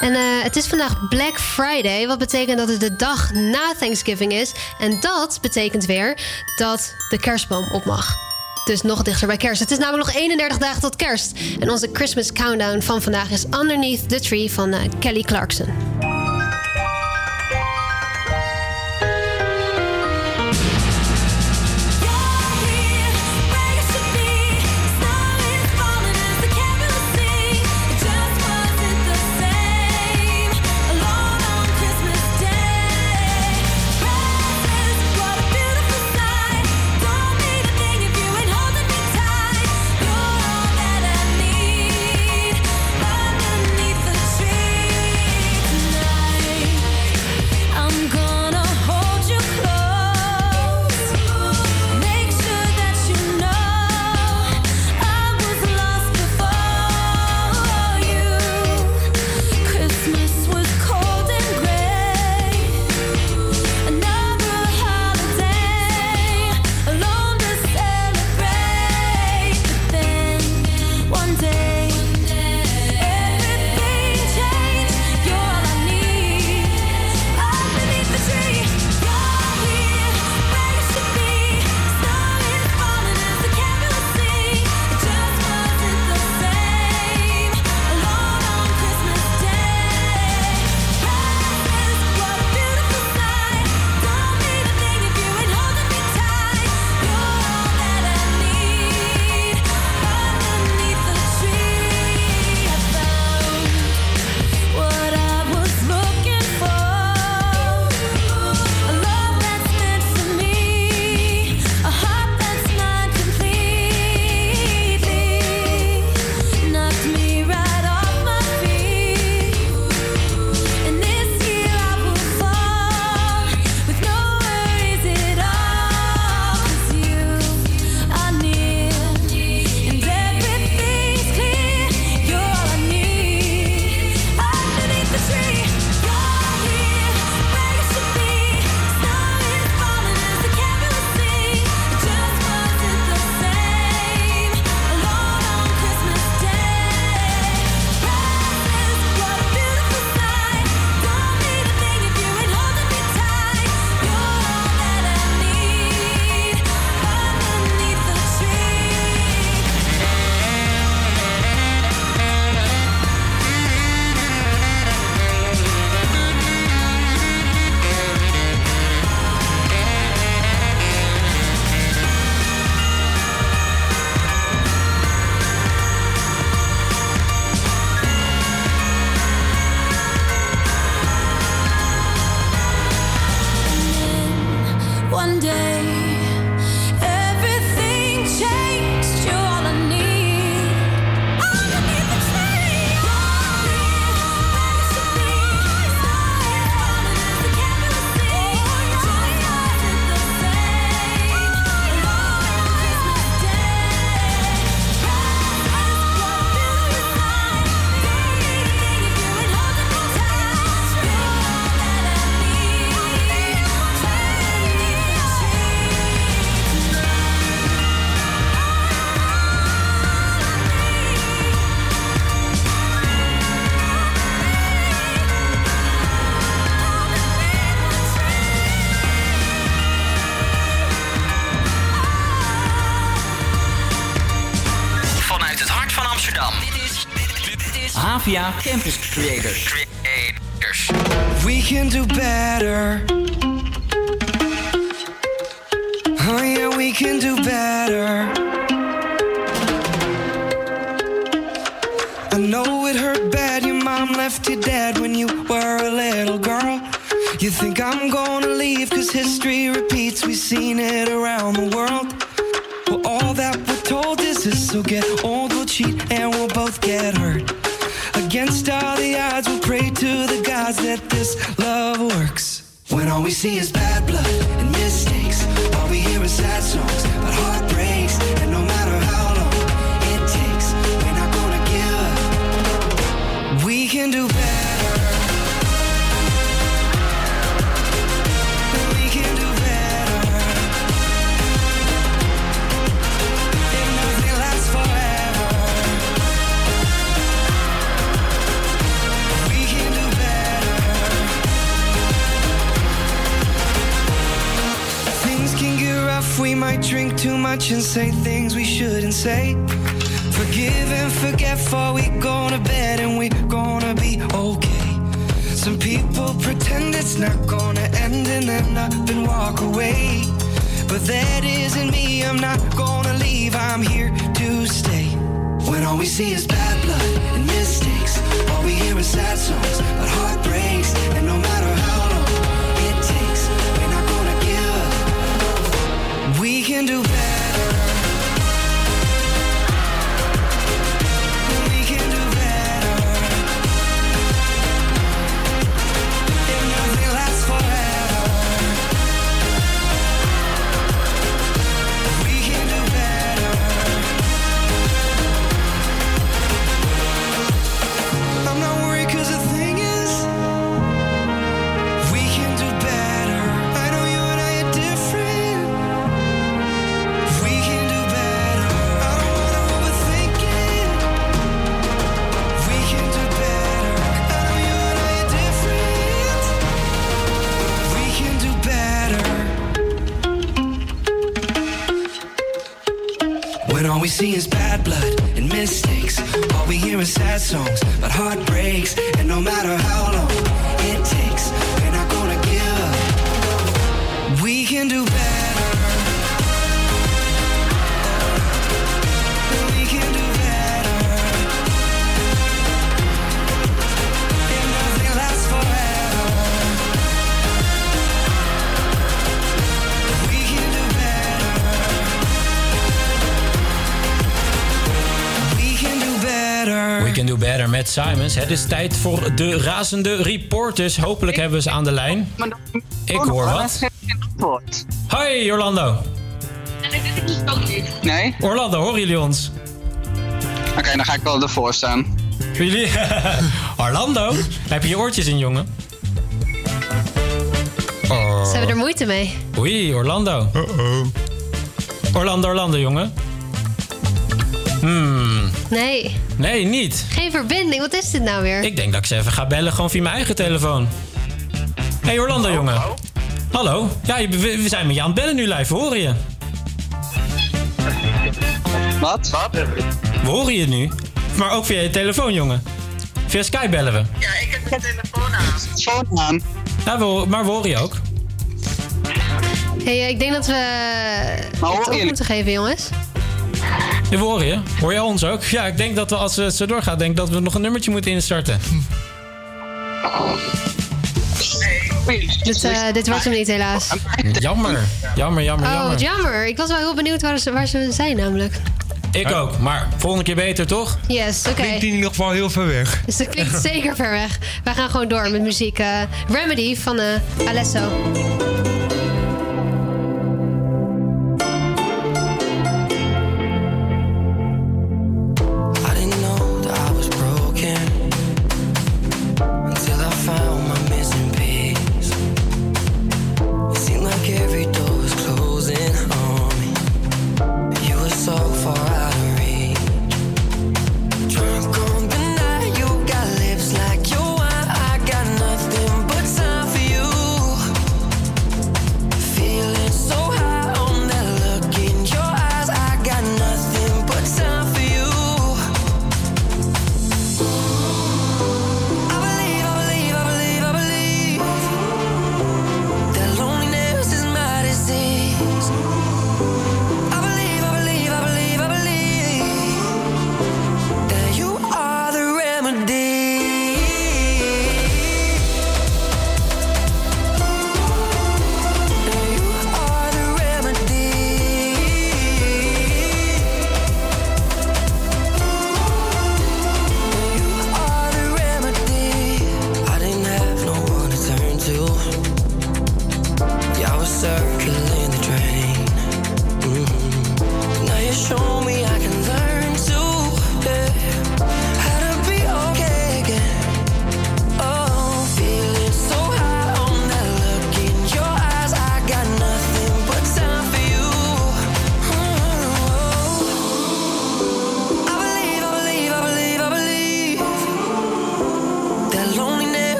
En eh, het is vandaag Black Friday, wat betekent dat het de dag na Thanksgiving is. En dat betekent weer dat de kerstboom op mag. Dus nog dichter bij kerst. Het is namelijk nog 31 dagen tot kerst. En onze Christmas countdown van vandaag is Underneath the Tree van eh, Kelly Clarkson. Campus met Simons. Het is tijd voor de razende reporters. Hopelijk hebben we ze aan de lijn. Ik hoor wat. Hoi Orlando. Nee? Orlando, horen jullie ons? Oké, dan ga ik wel ervoor staan. Jullie? Orlando? Heb je je oortjes in, jongen? Oh. Ze hebben er moeite mee. Oei, Orlando. Orlando, Orlando, jongen. Hmm. Nee, Nee, niet. geen verbinding. Wat is dit nou weer? Ik denk dat ik ze even ga bellen, gewoon via mijn eigen telefoon. Hey Orlando, jongen. Hallo. Ja, we we zijn met je aan het bellen nu live. We horen je. Wat? Wat? We horen je nu. Maar ook via je telefoon, jongen. Via Skype bellen we. Ja, ik heb mijn telefoon aan. Telefoon aan. Ja, we, maar we horen je ook. Hey, eh, ik denk dat we het op moeten geven, jongens. Ja, we horen je. Hoor jij ons ook? Ja, ik denk dat we als het zo doorgaat, denk ik dat we nog een nummertje moeten instarten. Dit, eh, dit wordt hem niet, helaas. Jammer. Jammer, jammer, Oh, jammer. wat jammer. Ik was wel heel benieuwd waar ze, waar ze zijn, namelijk. Ik ook, maar volgende keer beter, toch? Yes, oké. Klinkt in ieder geval heel ver weg. Dus dat klinkt zeker ver weg. Wij gaan gewoon door met muziek. eh, Remedy van eh, Alesso.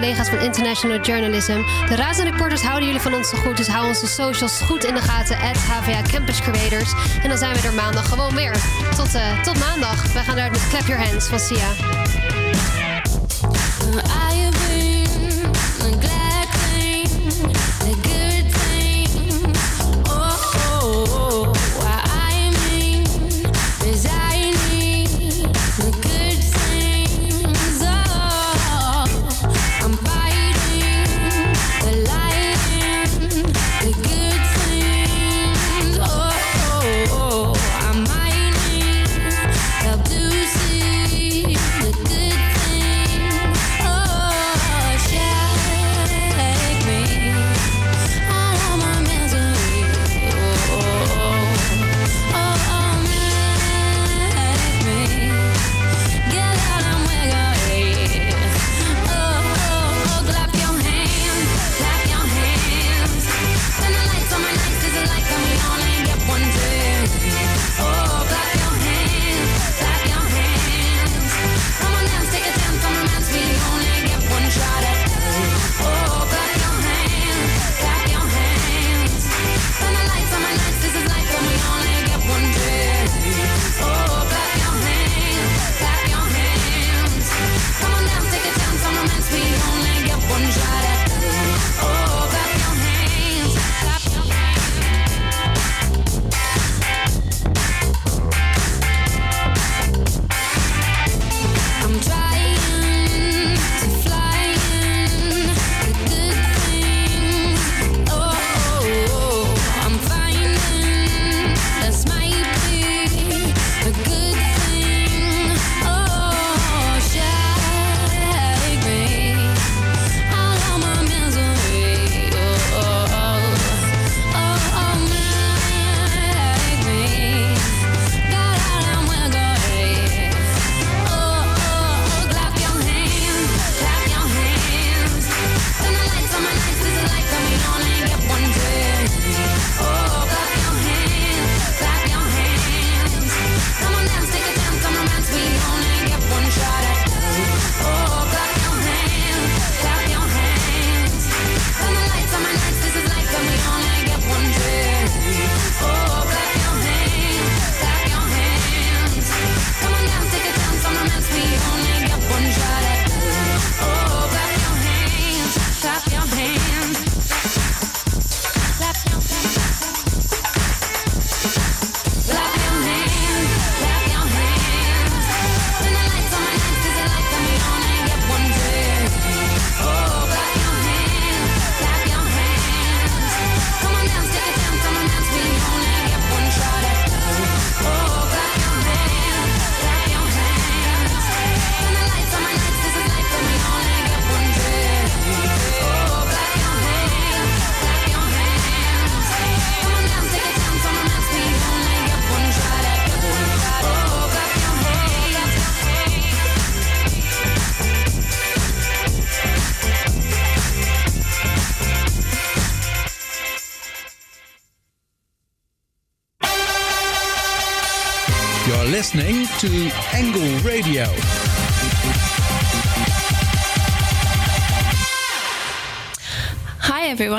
collega's van International Journalism. De razende reporters houden jullie van ons zo goed, dus hou onze socials goed in de gaten. At HVA Campus Creators. En dan zijn we er maandag gewoon weer. Tot, eh, tot maandag. Wij gaan uit met Clap Your Hands van Sia.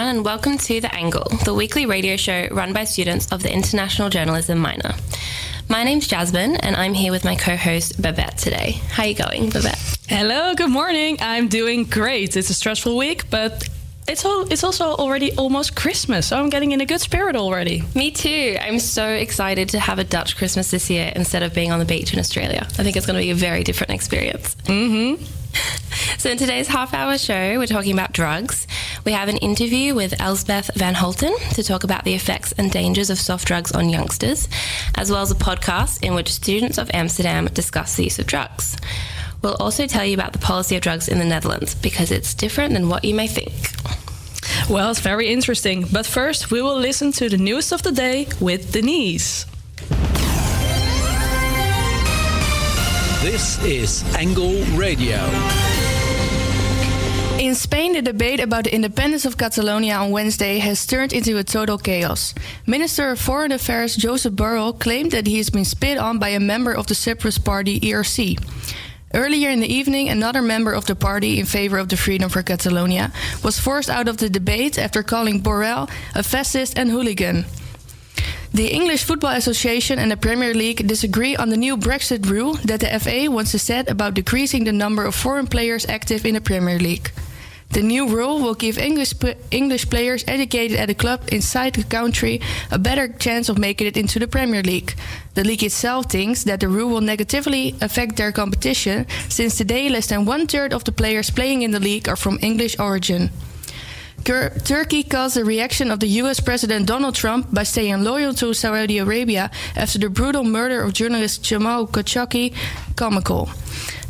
everyone, and welcome to The Angle, the weekly radio show run by students of the International Journalism minor. My name's Jasmine, and I'm here with my co-host Babette today. How are you going, Babette? Hello. Good morning. I'm doing great. It's a stressful week, but it's all, it's also already almost Christmas, so I'm getting in a good spirit already. Me too. I'm so excited to have a Dutch Christmas this year instead of being on the beach in Australia. I think it's going to be a very different experience. Mm-hmm. so, in today's half hour show, we're talking about drugs. We have an interview with Elsbeth Van Holten to talk about the effects and dangers of soft drugs on youngsters, as well as a podcast in which students of Amsterdam discuss the use of drugs. We'll also tell you about the policy of drugs in the Netherlands because it's different than what you may think. Well, it's very interesting. But first, we will listen to the news of the day with Denise. This is Angle Radio. In Spain, the debate about the independence of Catalonia on Wednesday has turned into a total chaos. Minister of Foreign Affairs Joseph Borrell claimed that he has been spit on by a member of the separatist party ERC. Earlier in the evening, another member of the party in favor of the freedom for Catalonia was forced out of the debate after calling Borrell a fascist and hooligan. The English Football Association and the Premier League disagree on the new Brexit rule that the FA wants to set about decreasing the number of foreign players active in the Premier League. The new rule will give English, English players educated at a club inside the country a better chance of making it into the Premier League. The league itself thinks that the rule will negatively affect their competition, since today less than one third of the players playing in the league are from English origin. Tur- Turkey caused the reaction of the US President Donald Trump by staying loyal to Saudi Arabia after the brutal murder of journalist Jamal Khashoggi comical.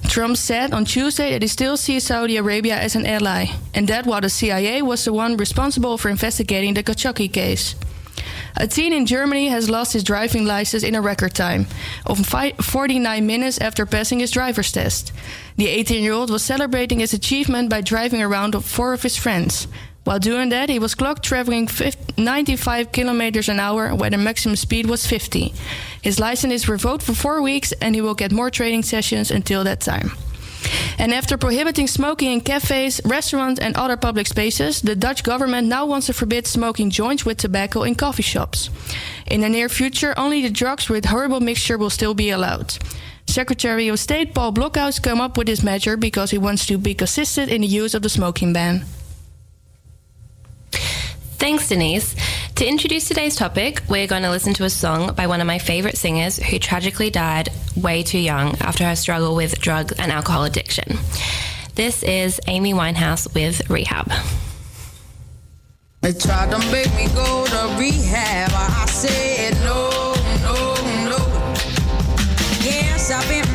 Trump said on Tuesday that he still sees Saudi Arabia as an ally, and that while the CIA was the one responsible for investigating the Khashoggi case. A teen in Germany has lost his driving license in a record time of fi- 49 minutes after passing his driver's test. The 18 year old was celebrating his achievement by driving around with four of his friends. While doing that, he was clocked traveling 95 kilometers an hour, where the maximum speed was 50. His license is revoked for four weeks, and he will get more training sessions until that time. And after prohibiting smoking in cafes, restaurants, and other public spaces, the Dutch government now wants to forbid smoking joints with tobacco in coffee shops. In the near future, only the drugs with horrible mixture will still be allowed. Secretary of State Paul Blokhuis came up with this measure because he wants to be consistent in the use of the smoking ban. Thanks, Denise. To introduce today's topic, we're going to listen to a song by one of my favorite singers who tragically died way too young after her struggle with drug and alcohol addiction. This is Amy Winehouse with Rehab. They tried to make me go to rehab. I said no, no, no. Yes, I've been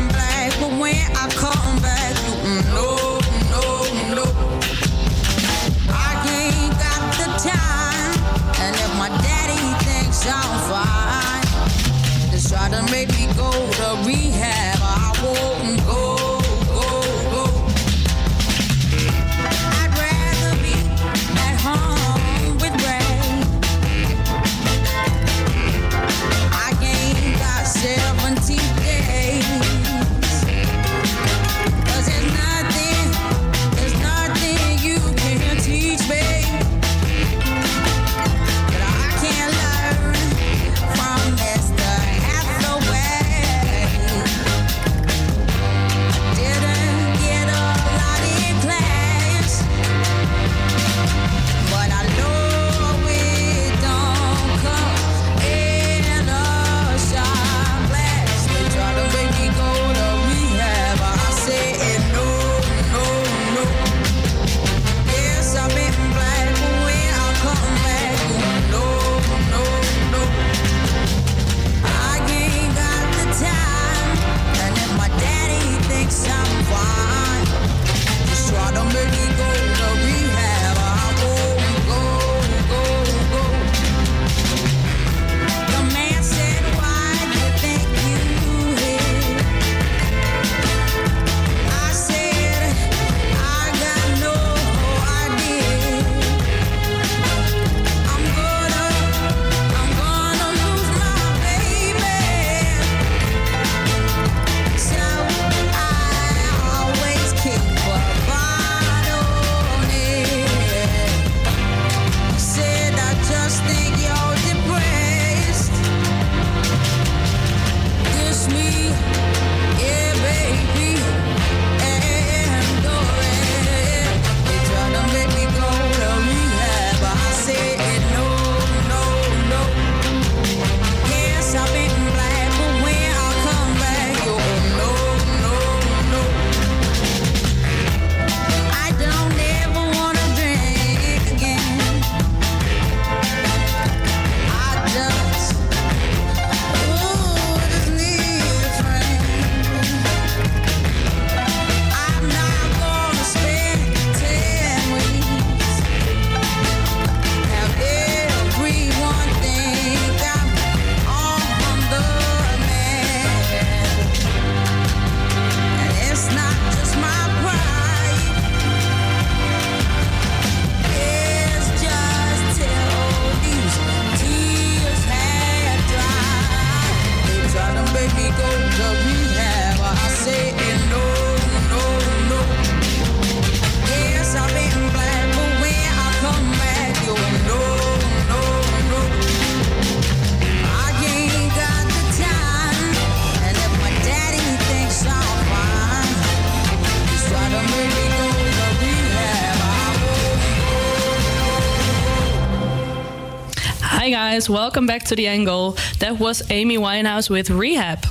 Hi guys, welcome back to the Angle. That was Amy Winehouse with Rehab.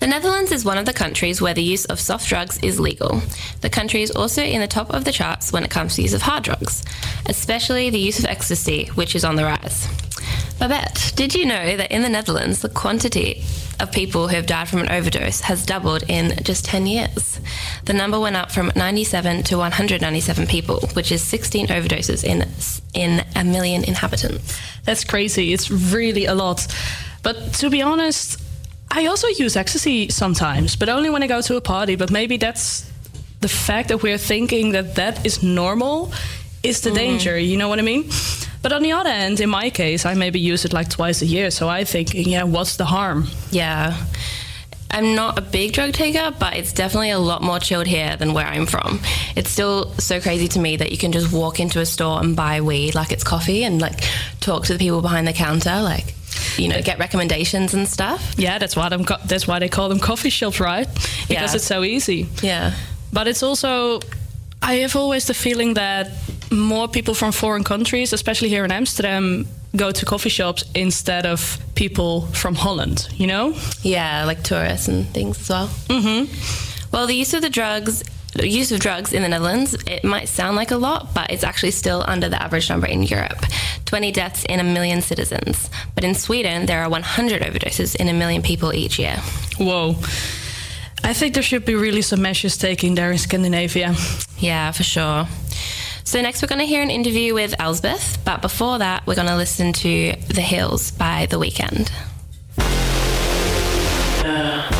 The Netherlands is one of the countries where the use of soft drugs is legal. The country is also in the top of the charts when it comes to use of hard drugs, especially the use of ecstasy, which is on the rise. Babette, did you know that in the Netherlands, the quantity of people who have died from an overdose has doubled in just 10 years? The number went up from 97 to 197 people, which is 16 overdoses in, in a million inhabitants. That's crazy. It's really a lot. But to be honest, I also use ecstasy sometimes, but only when I go to a party. But maybe that's the fact that we're thinking that that is normal is the Mhm. danger. You know what I mean? But on the other hand, in my case, I maybe use it like twice a year. So I think, yeah, what's the harm? Yeah. I'm not a big drug taker, but it's definitely a lot more chilled here than where I'm from. It's still so crazy to me that you can just walk into a store and buy weed like it's coffee and like talk to the people behind the counter, like you know, get recommendations and stuff. Yeah, that's why them. That's why they call them coffee shops, right? Because Yeah. it's so easy. Yeah. But it's also, I have always the feeling that more people from foreign countries, especially here in Amsterdam, go to coffee shops instead of people from Holland. You know? Yeah, like tourists and things as well. Mm-hmm. Well, the use of the drugs, use of drugs in the Netherlands, it might sound like a lot, but it's actually still under the average number in Europe. 20 deaths in a million citizens. But in Sweden, there are 100 overdoses in a million people each year. Whoa. I think there should be really some measures taken there in Scandinavia. Yeah, for sure. So next we're going to hear an interview with Elsbeth, but before that we're going to listen to The Hills by The Weeknd. Your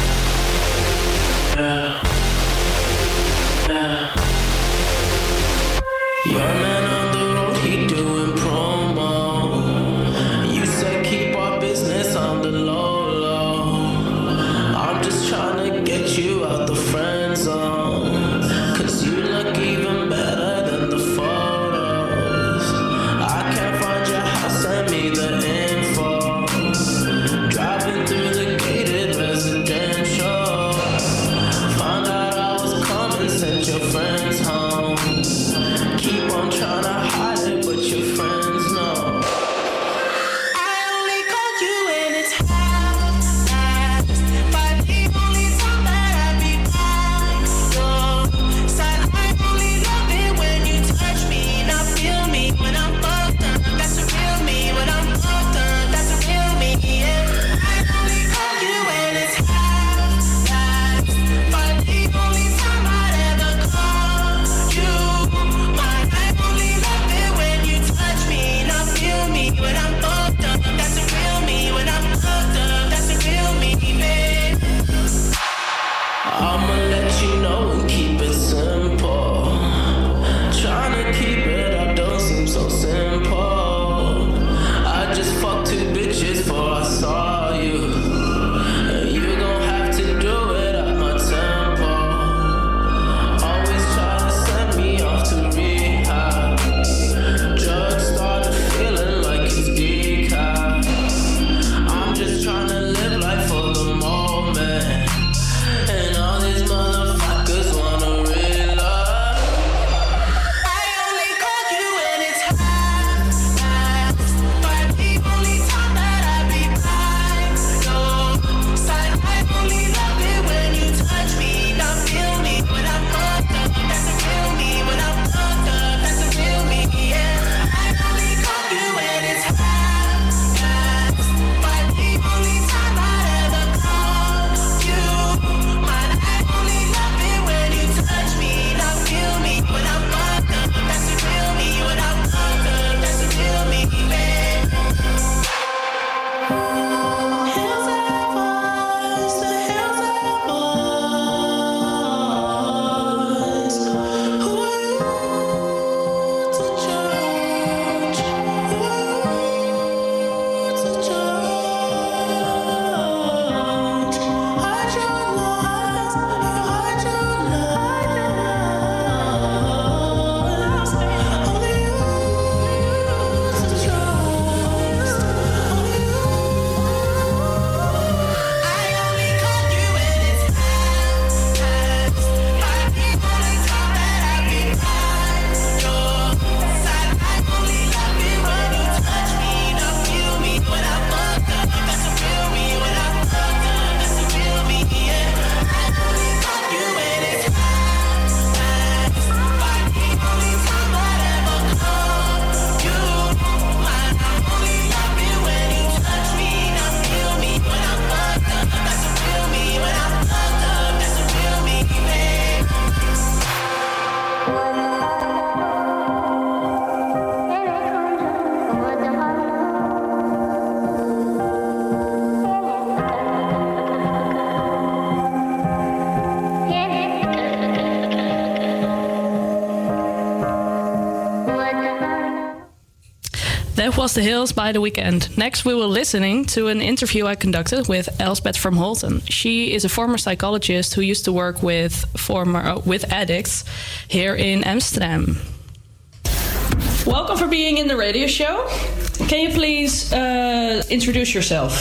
was The Hills by The Weeknd. Next, we were listening to an interview I conducted with Elsbeth from Holten. She is a former psychologist who used to work with former uh, with addicts here in Amsterdam. Welcome for being in the radio show. Can you please uh, introduce yourself?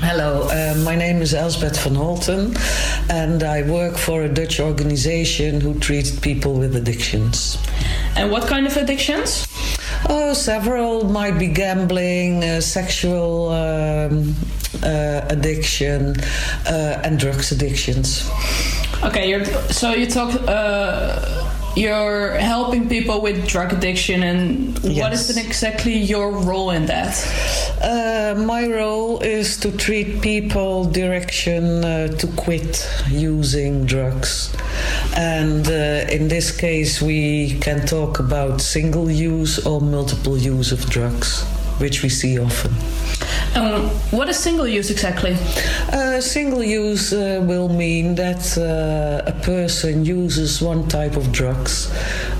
Hello, uh, my name is Elsbeth van Holten, and I work for a Dutch organization who treats people with addictions. And what kind of addictions? Oh, several might be gambling, uh, sexual um, uh, addiction, uh, and drugs addictions. Okay, you're, so you talk. Uh, you're helping people with drug addiction, and what is exactly your role in that? Uh, my role is to treat people direction uh, to quit using drugs. And uh, in this case, we can talk about single use or multiple use of drugs, which we see often. Um, what is single use exactly? Uh, single use uh, will mean that uh, a person uses one type of drugs.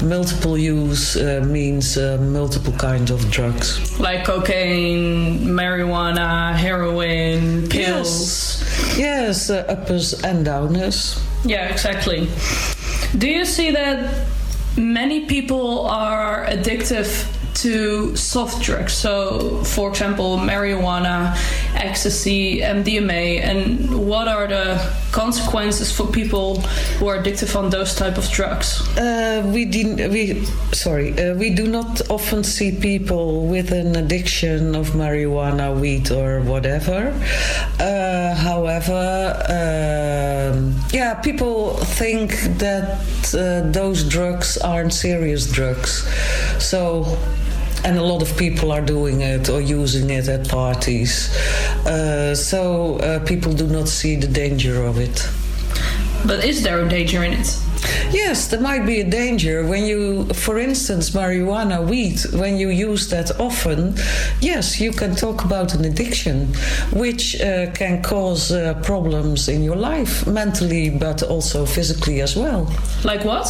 Multiple use uh, means uh, multiple kinds of drugs. Like cocaine, marijuana, heroin, pills. Yes, yes uh, uppers and downers. Yeah, exactly. Do you see that many people are addictive to soft drugs? So, for example, marijuana, ecstasy, MDMA, and what are the consequences for people who are addicted on those type of drugs? Uh, we de- we sorry uh, we do not often see people with an addiction of marijuana, weed, or whatever. Uh, however, um, yeah, people think that uh, those drugs aren't serious drugs, so. And a lot of people are doing it or using it at parties. Uh, so uh, people do not see the danger of it. But is there a danger in it? Yes, there might be a danger when you, for instance, marijuana, weed, when you use that often, yes, you can talk about an addiction, which uh, can cause uh, problems in your life, mentally, but also physically as well. Like what?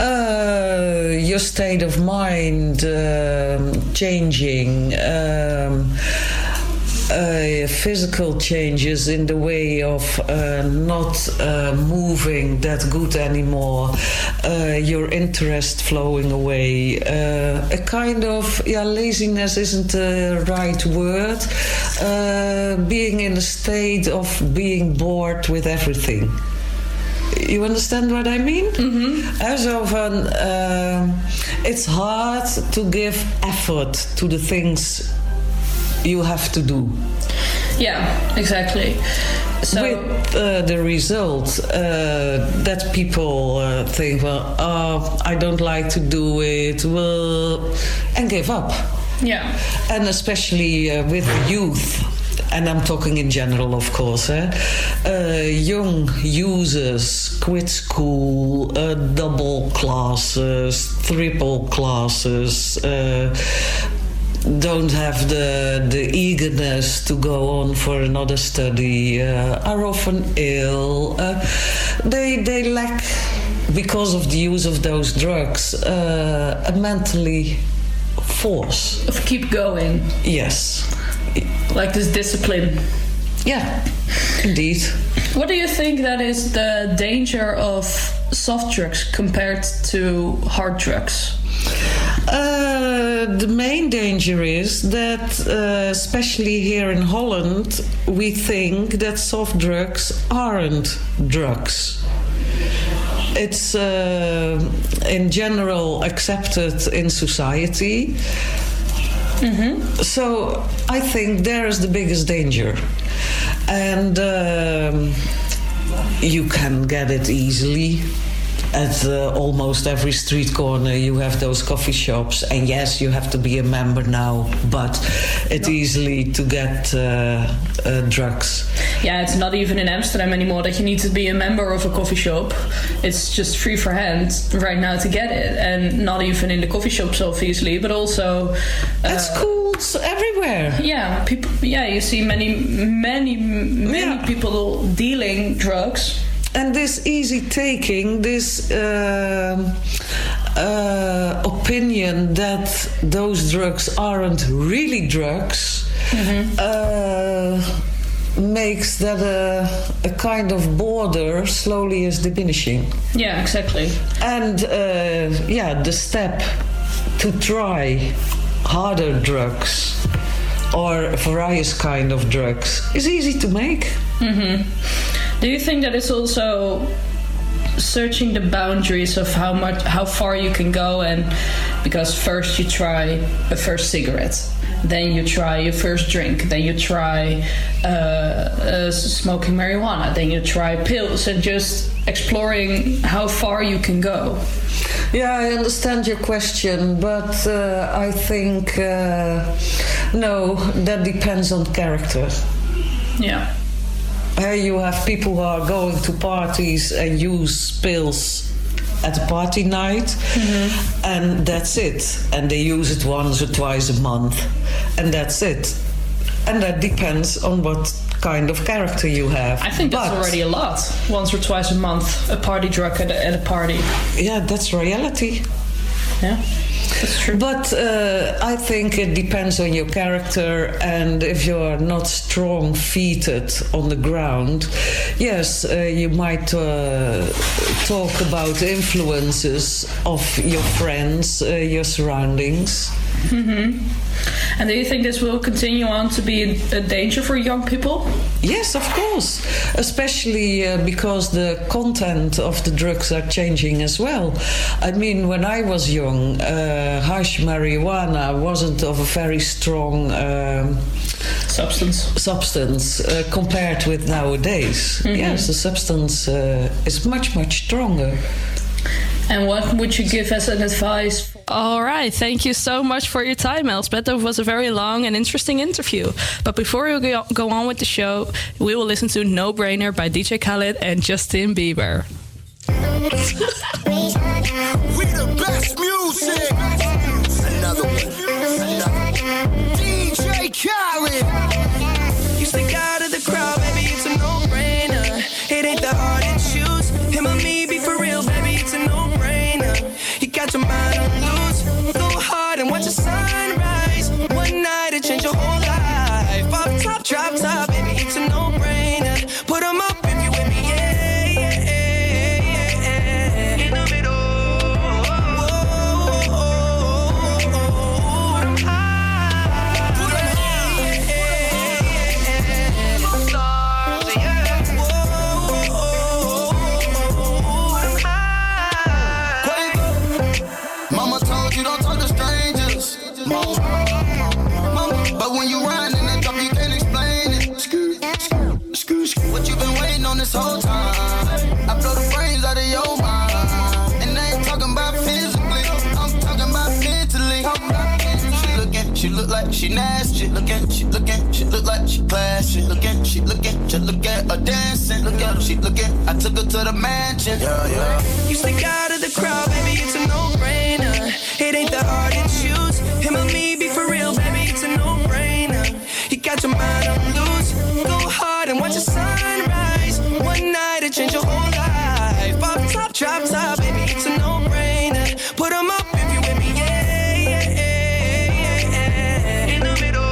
Uh, your state of mind um, changing. Um, uh, physical changes in the way of uh, not uh, moving that good anymore, uh, your interest flowing away, uh, a kind of yeah laziness isn't the right word, uh, being in a state of being bored with everything. You understand what I mean? Mm-hmm. As of an, it's hard to give effort to the things you have to do. Yeah, exactly. So with uh, the result uh, that people uh, think, well, oh, I don't like to do it, well, and give up. Yeah. And especially uh, with youth. And I'm talking in general, of course. Eh? Uh, young users quit school, uh, double classes, triple classes, uh, don't have the the eagerness to go on for another study uh, are often ill. Uh, they they lack because of the use of those drugs uh, a mentally force. Of keep going. Yes. Like this discipline. Yeah indeed. What do you think that is the danger of soft drugs compared to hard drugs uh, the main danger is that, uh, especially here in Holland, we think that soft drugs aren't drugs. It's uh, in general accepted in society. So I think there is the biggest danger. And um, you can get it easily at uh, almost every street corner you have those coffee shops. And yes you have to be a member now but it's easily to get uh, uh, drugs. Yeah it's not even in amsterdam anymore that you need to be a member of a coffee shop. It's just free for hand right now to get it and not even in the coffee shops obviously but also at schools everywhere. Yeah people yeah you see many many many people dealing drugs and this easy taking, this um uh, opinion that those drugs aren't really drugs uh, makes that a, a kind of border slowly is diminishing. Yeah, exactly. And uh, yeah, the step to try harder drugs or various kind of drugs is easy to make. hmm Do you think that it's also searching the boundaries of how much, how far you can go, and because first you try a first cigarette, then you try your first drink, then you try uh, uh, smoking marijuana, then you try pills, and just exploring how far you can go. Yeah, I understand your question, but uh, I think uh, no, that depends on character. Yeah. Uh, you have people who are going to parties and use pills at a party night, and that's it. And they use it once or twice a month, and that's it. And that depends on what kind of character you have. I think that's But- already a lot. Once or twice a month, a party drug at a, at a party. Yeah, that's reality. Yeah. But uh, I think it depends on your character, and if you're not strong feeted on the ground, yes, uh, you might uh, talk about influences of your friends, uh, your surroundings. Hmm And do you think this will continue on to be a danger for young people? Yes, of course, especially uh, because the content of the drugs are changing as well. I mean, when I was young, uh, hash marijuana wasn't of a very strong um, substance. Substance uh, compared with nowadays. Yes, the substance uh, is much much stronger. And what would you give as an advice? All right, thank you so much for your time, Elspeth. That was a very long and interesting interview. But before we go- go on with the show, we will listen to No Brainer by DJ Khaled and Justin Bieber. We the best music. Another one. Another. DJ Khaled. You stick out of the crowd, baby, it's a no-brainer. It ain't that hard drop top, baby, it's a no-brainer. Put Put 'em up this whole time? I blow the brains out of your mind. And I ain't talking about physically, I'm talking about mentally. She looking, she look like she nasty. Looking, she looking, she look like she classy. Looking, she looking, just look at her dancing. Look at her, she looking. I took her to the mansion. Yeah, yeah. You stick out of the crowd, baby, it's a no-brainer. It ain't that hard to choose. Him or me, be for real, baby, it's a no-brainer. You got your mind on loose. Go hard and watch the sunrise. One change your whole life. Off top, drop top, ah, baby, it's a no-brainer. Put 'em up if you with me, yeah, yeah, yeah, yeah. In the middle.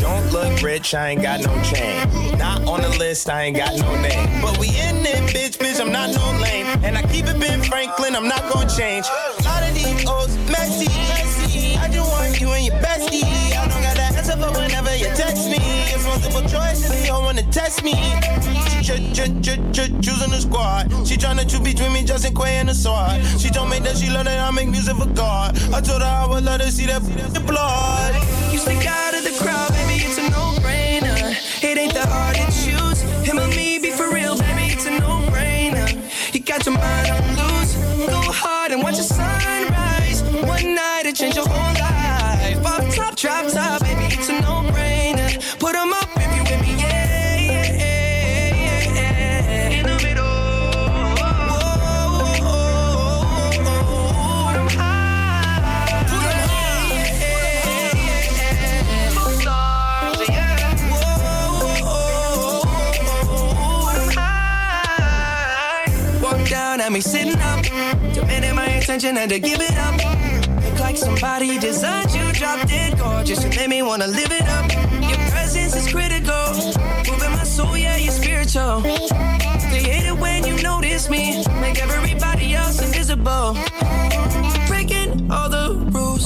Don't look rich, I ain't got no chain. Not on the list, I ain't got no name. But we in bitch, bitch, I'm not no lame. And I keep it Ben Franklin, I'm not gonna change. A lot of these old messy, messy. I just want you and your bestie. I don't got that answer, but whenever you text me, it's multiple choices, you don't wanna test me. Ch- ch- ch- ch- choosing the squad. She tryna choose between me, Justin Quay, and the sword. She told me that she love that I make music for God. I told her I would let her see that blood. You stick out of the crowd, baby, it's a no-brainer. It ain't that hard to choose. Him or me, time's baby. It's a no brainer. Up if you with me, yeah, yeah, yeah, yeah. In the middle. Down at me sitting up, demanding my attention and to give it up. Look like somebody designed you drop dead gorgeous. You made me wanna live it up. Your presence is critical. Moving my soul, yeah, you're spiritual. They hate it when you notice me. Make everybody else invisible. Breaking all the rules.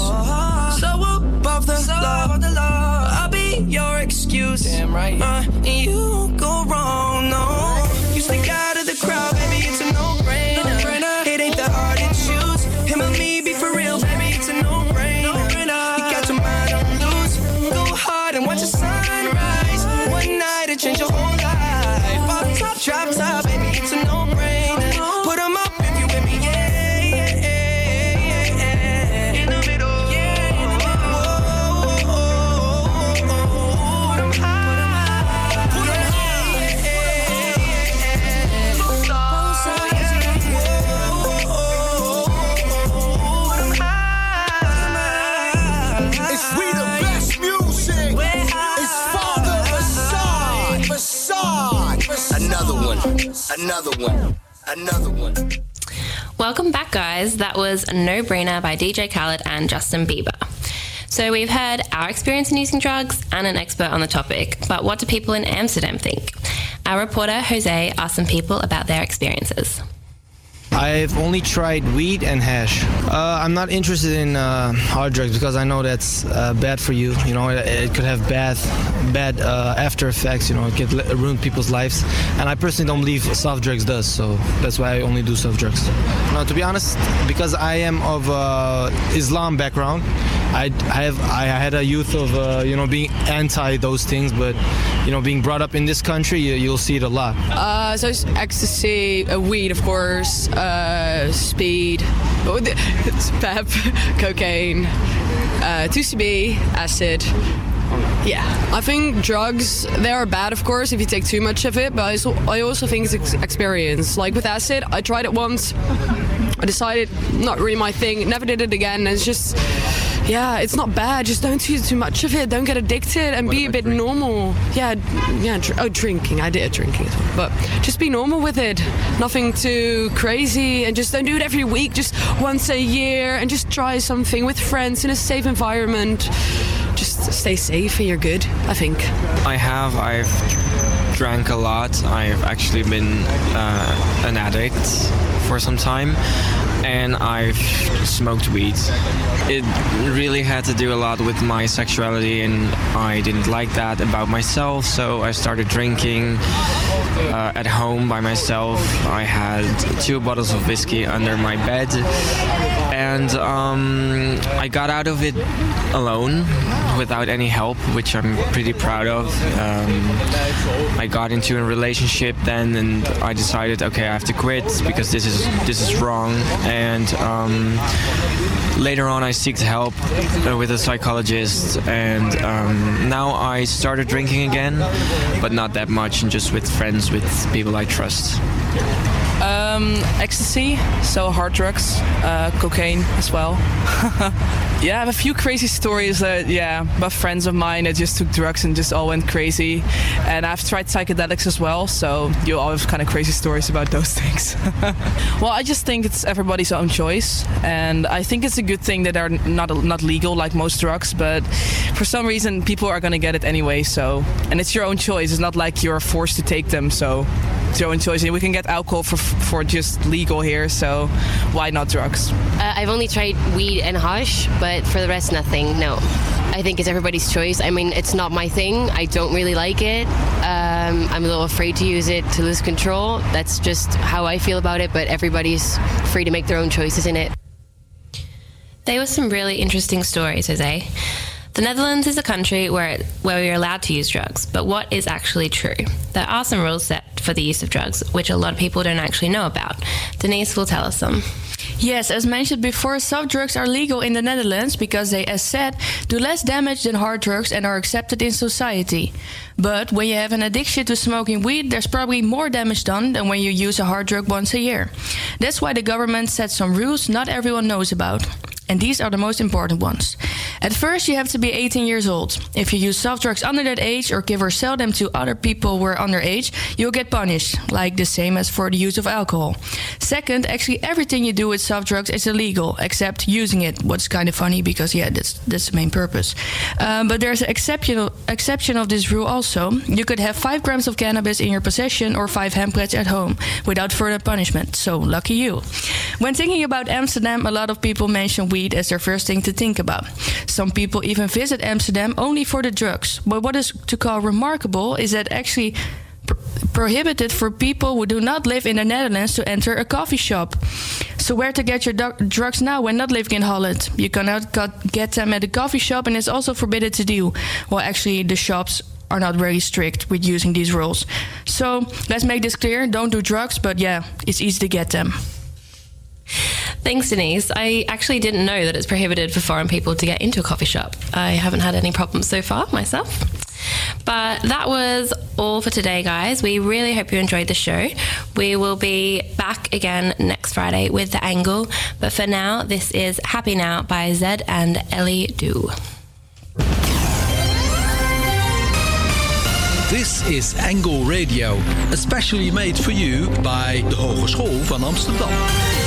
So above the law. I'll be your excuse. Damn right. Uh, and you Another one. Another one. Welcome back, guys. That was No Brainer by DJ Khaled and Justin Bieber. So, we've heard our experience in using drugs and an expert on the topic, but what do people in Amsterdam think? Our reporter Jose asked some people about their experiences. I've only tried weed and hash. Uh, I'm not interested in uh, hard drugs because I know that's uh, bad for you. You know, it, it could have bad, bad uh, after effects. You know, it could ruin people's lives. And I personally don't believe soft drugs does. So that's why I only do soft drugs. Now, to be honest, because I am of uh, Islam background, I, I have I had a youth of uh, you know being anti those things, but you know being brought up in this country, you, you'll see it a lot. Uh, so ecstasy, uh, weed, of course, uh, speed, oh, it's pep, cocaine, uh, 2CB, acid. Yeah, I think drugs they are bad, of course, if you take too much of it. But I also, I also think it's ex- experience. Like with acid, I tried it once. I decided not really my thing. Never did it again. It's just, yeah, it's not bad. Just don't use too much of it. Don't get addicted and be a bit normal. Yeah, yeah. Dr- oh, drinking. I did drinking as well, but just be normal with it. Nothing too crazy, and just don't do it every week. Just once a year, and just try something with friends in a safe environment. Just stay safe, and you're good. I think. I have. I've drank a lot. I've actually been uh, an addict for some time, and I've smoked weed. It really had to do a lot with my sexuality, and I didn't like that about myself. So I started drinking uh, at home by myself. I had two bottles of whiskey under my bed, and um, I got out of it alone without any help, which I'm pretty proud of. Um, I got into a relationship then, and I decided, okay, I have to quit because this is this is wrong. And um, later on, I seeked help with a psychologist, and um, now I started drinking again, but not that much, and just with friends, with people I trust. Um, ecstasy, so hard drugs, uh, cocaine as well. yeah, I have a few crazy stories that, yeah, about friends of mine that just took drugs and just all went crazy. And I've tried psychedelics as well, so you all have kind of crazy stories about those things. well, I just think it's everybody's own choice, and I think it's a good thing that they're not not legal like most drugs, but for some reason people are gonna get it anyway. So, and it's your own choice. It's not like you're forced to take them. So, own choice. And we can get alcohol for for just legal here. So, why not drugs? Uh, I've only tried weed and hash, but for the rest, nothing. No. I think it's everybody's choice. I mean, it's not my thing. I don't really like it. Um, I'm a little afraid to use it to lose control. That's just how I feel about it, but everybody's free to make their own choices in it. They were some really interesting stories, Jose. The Netherlands is a country where, where we are allowed to use drugs, but what is actually true? There are some rules set for the use of drugs, which a lot of people don't actually know about. Denise will tell us some. Yes, as mentioned before, soft drugs are legal in the Netherlands because they, as said, do less damage than hard drugs and are accepted in society. But when you have an addiction to smoking weed, there's probably more damage done than when you use a hard drug once a year. That's why the government set some rules not everyone knows about. And these are the most important ones. At first, you have to be 18 years old. If you use soft drugs under that age or give or sell them to other people who are underage, you'll get punished, like the same as for the use of alcohol. Second, actually everything you do with soft drugs is illegal, except using it. What's kind of funny because yeah, that's that's the main purpose. Um, but there's an exception exception of this rule also. You could have five grams of cannabis in your possession or five handplants at home without further punishment. So lucky you. When thinking about Amsterdam, a lot of people mention weed as their first thing to think about. Some people even visit Amsterdam only for the drugs. But what is to call remarkable is that actually pr- prohibited for people who do not live in the Netherlands to enter a coffee shop. So where to get your drugs now when not living in Holland? You cannot get them at a coffee shop, and it's also forbidden to do. Well, actually, the shops are not very strict with using these rules. So let's make this clear: don't do drugs, but yeah, it's easy to get them. Thanks, Denise. I actually didn't know that it's prohibited for foreign people to get into a coffee shop. I haven't had any problems so far myself. But that was all for today, guys. We really hope you enjoyed the show. We will be back again next Friday with The Angle. But for now, this is Happy Now by Zedd and Elley Duhé. This is Angle Radio, especially made for you by de Hogeschool van Amsterdam.